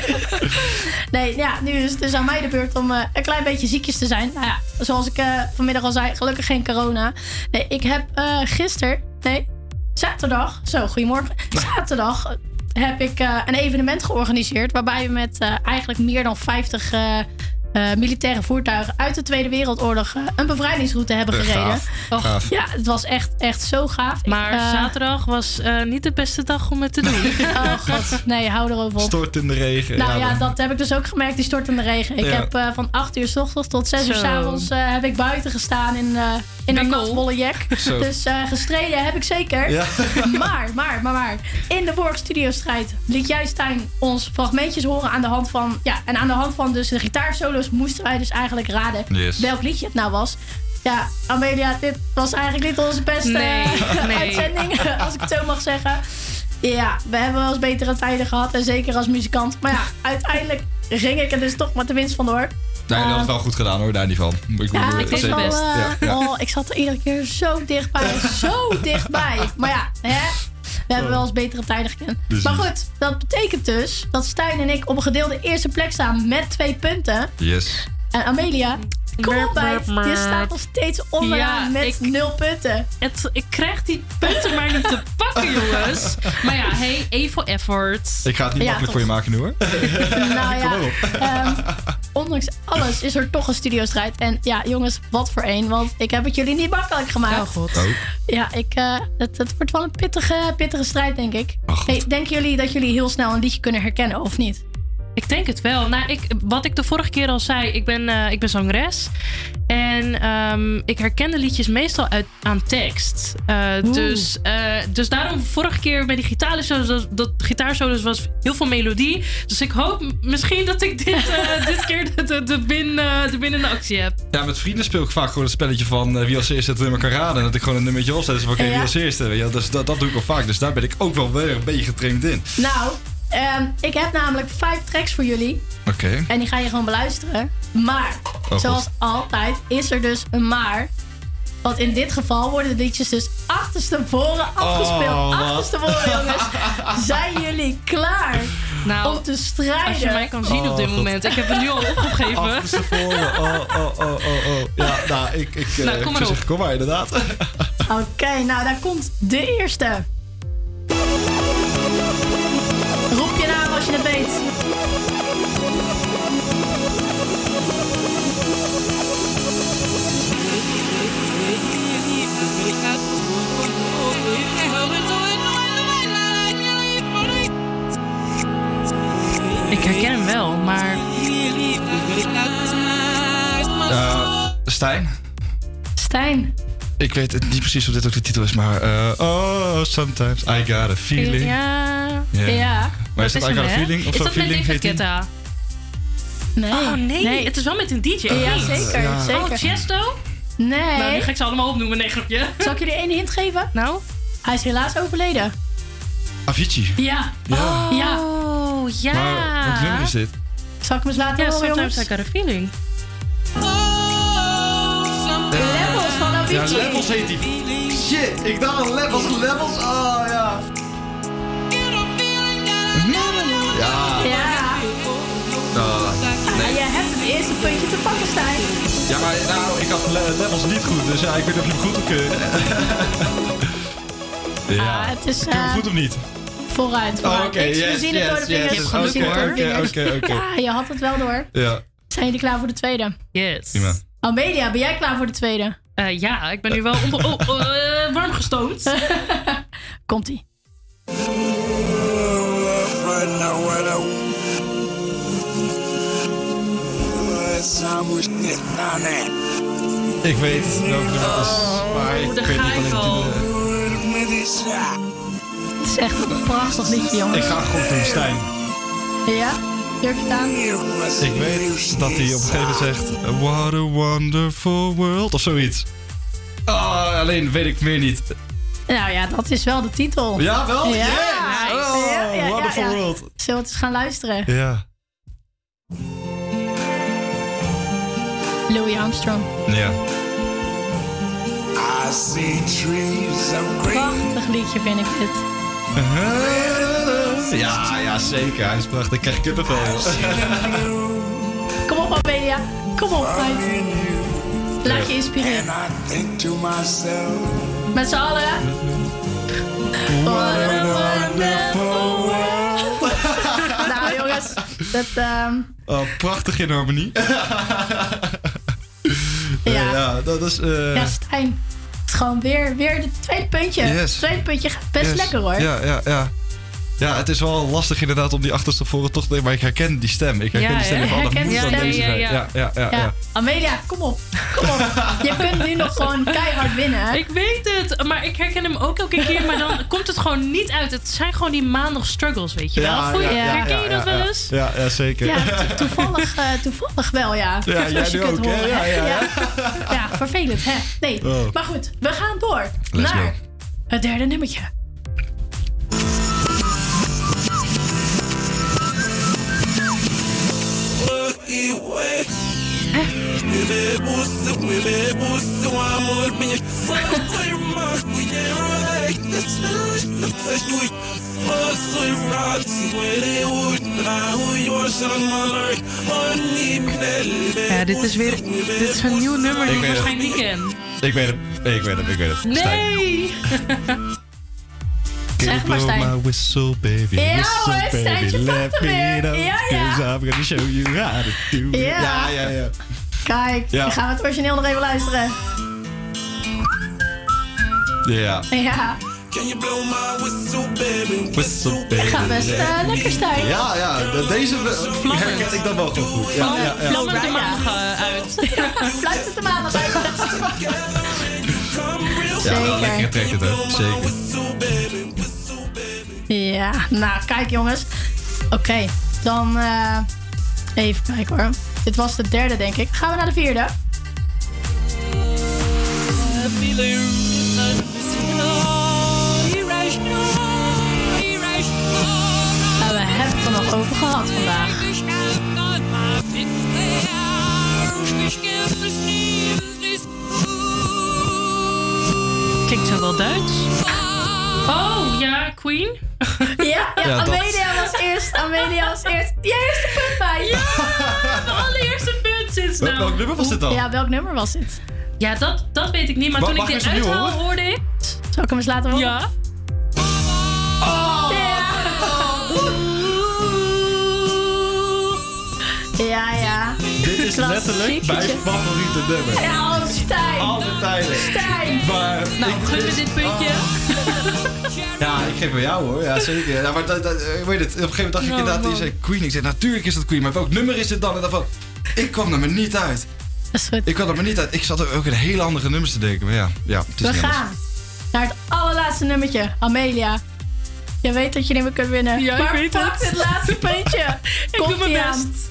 nee, ja, nu is het dus aan mij de beurt om eh, een klein beetje ziekjes te zijn. Nou ja, zoals ik eh, vanmiddag al zei, gelukkig geen corona. Nee, ik heb eh gisteren, nee, zaterdag, zo, goedemorgen. Zaterdag heb ik eh, een evenement georganiseerd waarbij we met eh, eigenlijk meer dan 50 eh, militaire voertuigen uit de Tweede Wereldoorlog eh, een bevrijdingsroute hebben Eh, gereden. gaaf. Och, Gaaf. Ja, het was echt, echt zo gaaf. Ik, Maar zaterdag was eh, niet de beste dag om het te doen. Oh god, nee, hou erover op. Stort in de regen. Nou ja, dat heb ik dus ook gemerkt, die stort in de regen. Ik Ja. heb eh, van 8 uur s ochtends tot 6 uur s avonds eh, heb ik buiten gestaan in, eh in een Winkel. nachtwolle jack. Zo. Dus eh, gestreden heb ik zeker. Ja. maar, maar, maar, maar. In de vorige studiostrijd liet jij Stijn ons fragmentjes horen aan de hand van... Ja, en aan de hand van dus de moesten wij dus eigenlijk raden Yes. welk liedje het nou was. Ja, Amelia, dit was eigenlijk niet onze beste Nee, nee. uitzending, als ik het zo mag zeggen. Ja, we hebben wel eens betere tijden gehad. En zeker als muzikant. Maar ja, uiteindelijk ging ik er dus toch met de winst vandoor. Nee, dat had Eh, het wel goed gedaan hoor, daar niet van. Ik ja, eh, ik, was wel, Ja, ja. Oh, ik zat er iedere keer zo dichtbij. zo dichtbij. Maar ja, hè, we hebben wel eens betere tijden gekend. Precies. Maar goed, dat betekent dus dat Stijn en ik op een gedeelde eerste plek staan met twee punten. Yes. En Amelia, kom op bij. Je staat nog steeds onderaan Ja, met ik- nul punten. Het, ik krijg die punten maar niet te pakken, jongens. Maar ja, hey, for effort. Ik ga het niet Ja, makkelijk voor je maken nu hoor. nou ja, Kom maar op. ehm, ondanks alles is er toch een studiostrijd. En ja, jongens, wat voor één. Want ik heb het jullie niet makkelijk gemaakt. Oh god. Ja, ik, eh, het, het wordt wel een pittige, pittige strijd, denk ik. Oh, hey, denken jullie dat jullie heel snel een liedje kunnen herkennen, of niet? Ik denk het wel. Nou, ik, wat ik de vorige keer al zei, ik ben, eh, ik ben zangeres. En ehm, ik herken de liedjes meestal uit, aan tekst. Eh, dus, eh, dus daarom vorige keer bij die gitaarsolos, dat, dat gitaarsolos was heel veel melodie. Dus ik hoop misschien dat ik dit, eh, dit keer de, de, de, win, de winnende actie heb. Ja, met vrienden speel ik vaak gewoon het spelletje van wie als eerste het nummer kan raden. En dat ik gewoon een nummertje opzet. Dus van, oké, Ja. wie als eerste. Wel. dus dat, dat doe ik al vaak. Dus daar ben ik ook wel weer een beetje getraind in. Nou, ehm, ik heb namelijk vijf tracks voor jullie. Oké. En die ga je gewoon beluisteren. Maar, God. zoals altijd, is er dus een maar. Want in dit geval worden de liedjes dus achterstevoren afgespeeld. Oh, wat? achterstevoren, jongens. Zijn jullie klaar om te strijden? Als je mij kan zien op Oh, dit God. moment. Ik heb het nu al opgegeven. Achterstevoren. Oh, oh, oh, oh, oh. Ja, nou, ik, ik, eh, Nou, kom ik maar zou op. zeggen, kom maar, inderdaad. Oké, nou daar komt de eerste. Roep je naam als je het weet. Ik herken hem wel, maar... Eh, Stijn? Stijn. Ik weet het niet precies of dit ook de titel is, maar... eh, oh, sometimes I got a feeling. Ja. Ja. Maar is dat I a hè? feeling? Of is dat met feeling David? Guetta? Nee. Oh nee, het is wel met een DJ. Ja, zeker, Ja. zeker. Oh, Chesto? Nee. Nou, die ga ik ze allemaal opnoemen, nee, grapje. Zal ik jullie één hint geven? Nou? Hij is helaas overleden. Avicii. Ja. Ja. Ja. Oh, ja. Maar wat nummer is dit? Zal ik hem eens laten Ja, horen, sometimes jongens? I got a feeling. Levels van Ja, Avicii. Levels heet die. Shit, ik dacht Levels, Levels. Oh, ja. Ja. Ja. Oh, Ah, je hebt het eerste puntje te pakken, Stijn. Ja, maar nou, ik had le- Levels niet goed, dus ja, ik weet niet of je hem goed keuren. ja. Ah, het is, je hem eh, goed of niet? Vooruit, Oh, vooruit. oké, Ik yes, zie het door de yes, vingers. yes. Ik zie het door de Oké, vingers. oké, oké. Ja, je had het wel door. Ja, Zijn jullie klaar voor de tweede? Yes. prima. Amelia, ben jij klaar voor de tweede? Eh, ja, ik ben nu wel oh, warm gestoomd. Komt-ie. Ik weet het het is, maar ik daar weet niet al. Het is echt een prachtig liedje, jongens. Ik ga gewoon doen, Stijn. Ja? Durf je het aan? Ik weet dat hij op een gegeven moment zegt... What a wonderful world, of zoiets. Oh, alleen weet ik meer niet. Nou ja, dat is wel de titel. Ja, wel? Ja. Yes! Oh, bijvoorbeeld. Ja. Zullen we eens gaan luisteren? Ja. Louis Armstrong. Ja. I see trees of green. Prachtig liedje vind ik dit. Ja, ja, zeker. Hij is prachtig. Ik krijg kippenvel. Kom op, Amelia. Kom op, meid. Laat je inspireren. Met z'n allen. What a wonderful Dat, ehm, Oh, prachtig in harmonie. Eh, Ja. ja, dat is... eh, ja, Stijn. Het is gewoon weer, weer het tweede puntje. Yes. Het tweede puntje gaat best yes. lekker hoor. Ja, ja, ja. Ja, het is wel lastig inderdaad om die achterste voren toch te nemen, maar ik herken die stem. Ik herken Ja, die stem ja. van, dat Herken moet die dan stem. deze Ja, zijn. ja. Ja, ja, ja. ja. Ja. Amelia, kom op. Kom op. Je kunt nu nog gewoon keihard winnen. Ik weet het, maar ik herken hem ook elke keer. Maar dan komt het gewoon niet uit. Het zijn gewoon die maandag struggles, weet je wel. Ja, Voel je, ja, ja, herken ja, je dat ja, wel ja. eens? Ja, ja, zeker. Ja, to- toevallig, eh, toevallig wel, ja. Ja, jij nu kunt ook, hè? horen, Ja, ja, ja. Ja, vervelend, hè? Nee, Oh. maar goed. We gaan door Let's naar go. het derde nummertje. Ja, dit is weer dit is een nieuw nummer die Ik waarschijnlijk niet ken. Ik weet het, ik weet het, ik weet het. Nee! Zeg maar, Blow Stijn. my whistle, baby. Ja, whistle, hoor, baby. Let me know, Ja, ja. 'cause I'm gonna show you how to do it. Ja. Ja, ja, ja. Kijk, Ja. dan gaan we het origineel nog even luisteren. Ja. Ja, Can you blow my whistle, baby? Whistle, baby. gaat best eh, lekker, Stijn. Ja, ja. de- Deze herken ik dan wel gewoon goed. Ja, ja, ja. Vlammen de maandag eh, uit. Fluit het de maandag uit. Ja, wel lekker getrekt het, hè. Zeker. Ja, nou kijk jongens. Oké, dan eh, even kijken hoor. Dit was de derde, denk ik. Gaan we naar de vierde. En we hebben het er nog over gehad vandaag. Klinkt zo wel Duits. Oh, ja, Queen. Ja, ja, Ja, dat- Amelia was eerst. Amelia was eerst. Je eerste punt bij. Ja, de allereerste punt sinds nou. welk nummer was dit dan? Ja, welk nummer was dit? Ja, dat, dat weet ik niet. Maar toen ik dit uithaal, hoorde ik... Zal ik hem eens laten horen? Ja. Ja, ja. Dit is letterlijk mijn favoriete nummer. Ja, oh, Stijn. Alle tijden. Stijn. Maar Nou, ik- gun me dit puntje. Ja, ik geef wel jou hoor. Ja, zeker. Ja, maar dat, dat, eh, weet het, op een gegeven moment dacht ik Oh, inderdaad, je zei Queen. Ik zei, natuurlijk is dat Queen, maar welk nummer is het dan? En dan van, ik kwam er maar niet uit. Dat is goed. Ik kwam er maar niet uit. Ik zat er ook in hele andere nummers te denken. Maar ja, ja het is We niet anders. gaan naar het allerlaatste nummertje. Amelia. Je weet dat je niet meer kunt winnen. Ja, ik maar weet pak het. het laatste puntje. Ik doe mijn best.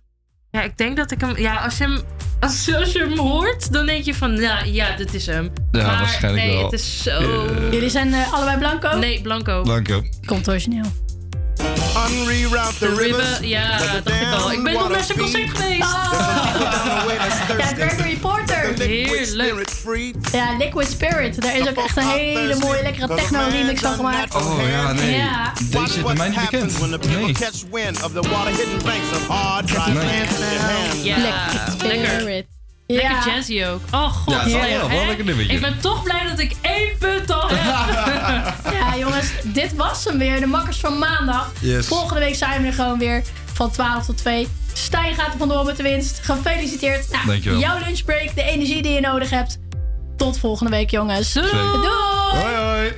Ja, ik denk dat ik hem... Ja, als je hem, als, als je hem hoort, dan denk je van... Ja, ja dit is hem. Ja, maar waarschijnlijk nee, wel. het is zo... Jullie zijn eh, allebei blanco? Nee, Blanco. Blanco. Komt origineel. De River, ja, dacht ik al. Ik ben nog naar zijn concert geweest. Ja, Gregory Porter. Heerlijk. Ja, Liquid Spirit. Daar is ook echt een hele mooie, lekkere techno-remix van gemaakt. Oh ja, nee. Ja. Deze is bij mij niet bekend. Nee. Ja, Liquid lekker. Spirit. Lekker Ja. jazzy ook. Oh god, Ja, wel- lekker nummertje. Ik ben toch blij dat ik één punt al heb. Ja, jongens, dit was hem weer. De makkers van maandag. Yes. Volgende week zijn we er gewoon weer van 12 tot 2. Stijn gaat er vandoor met de winst. Gefeliciteerd. Nou, Dankjewel. Jouw lunchbreak, de energie die je nodig hebt. Tot volgende week, jongens. Doei. Doei. Hoi hoi.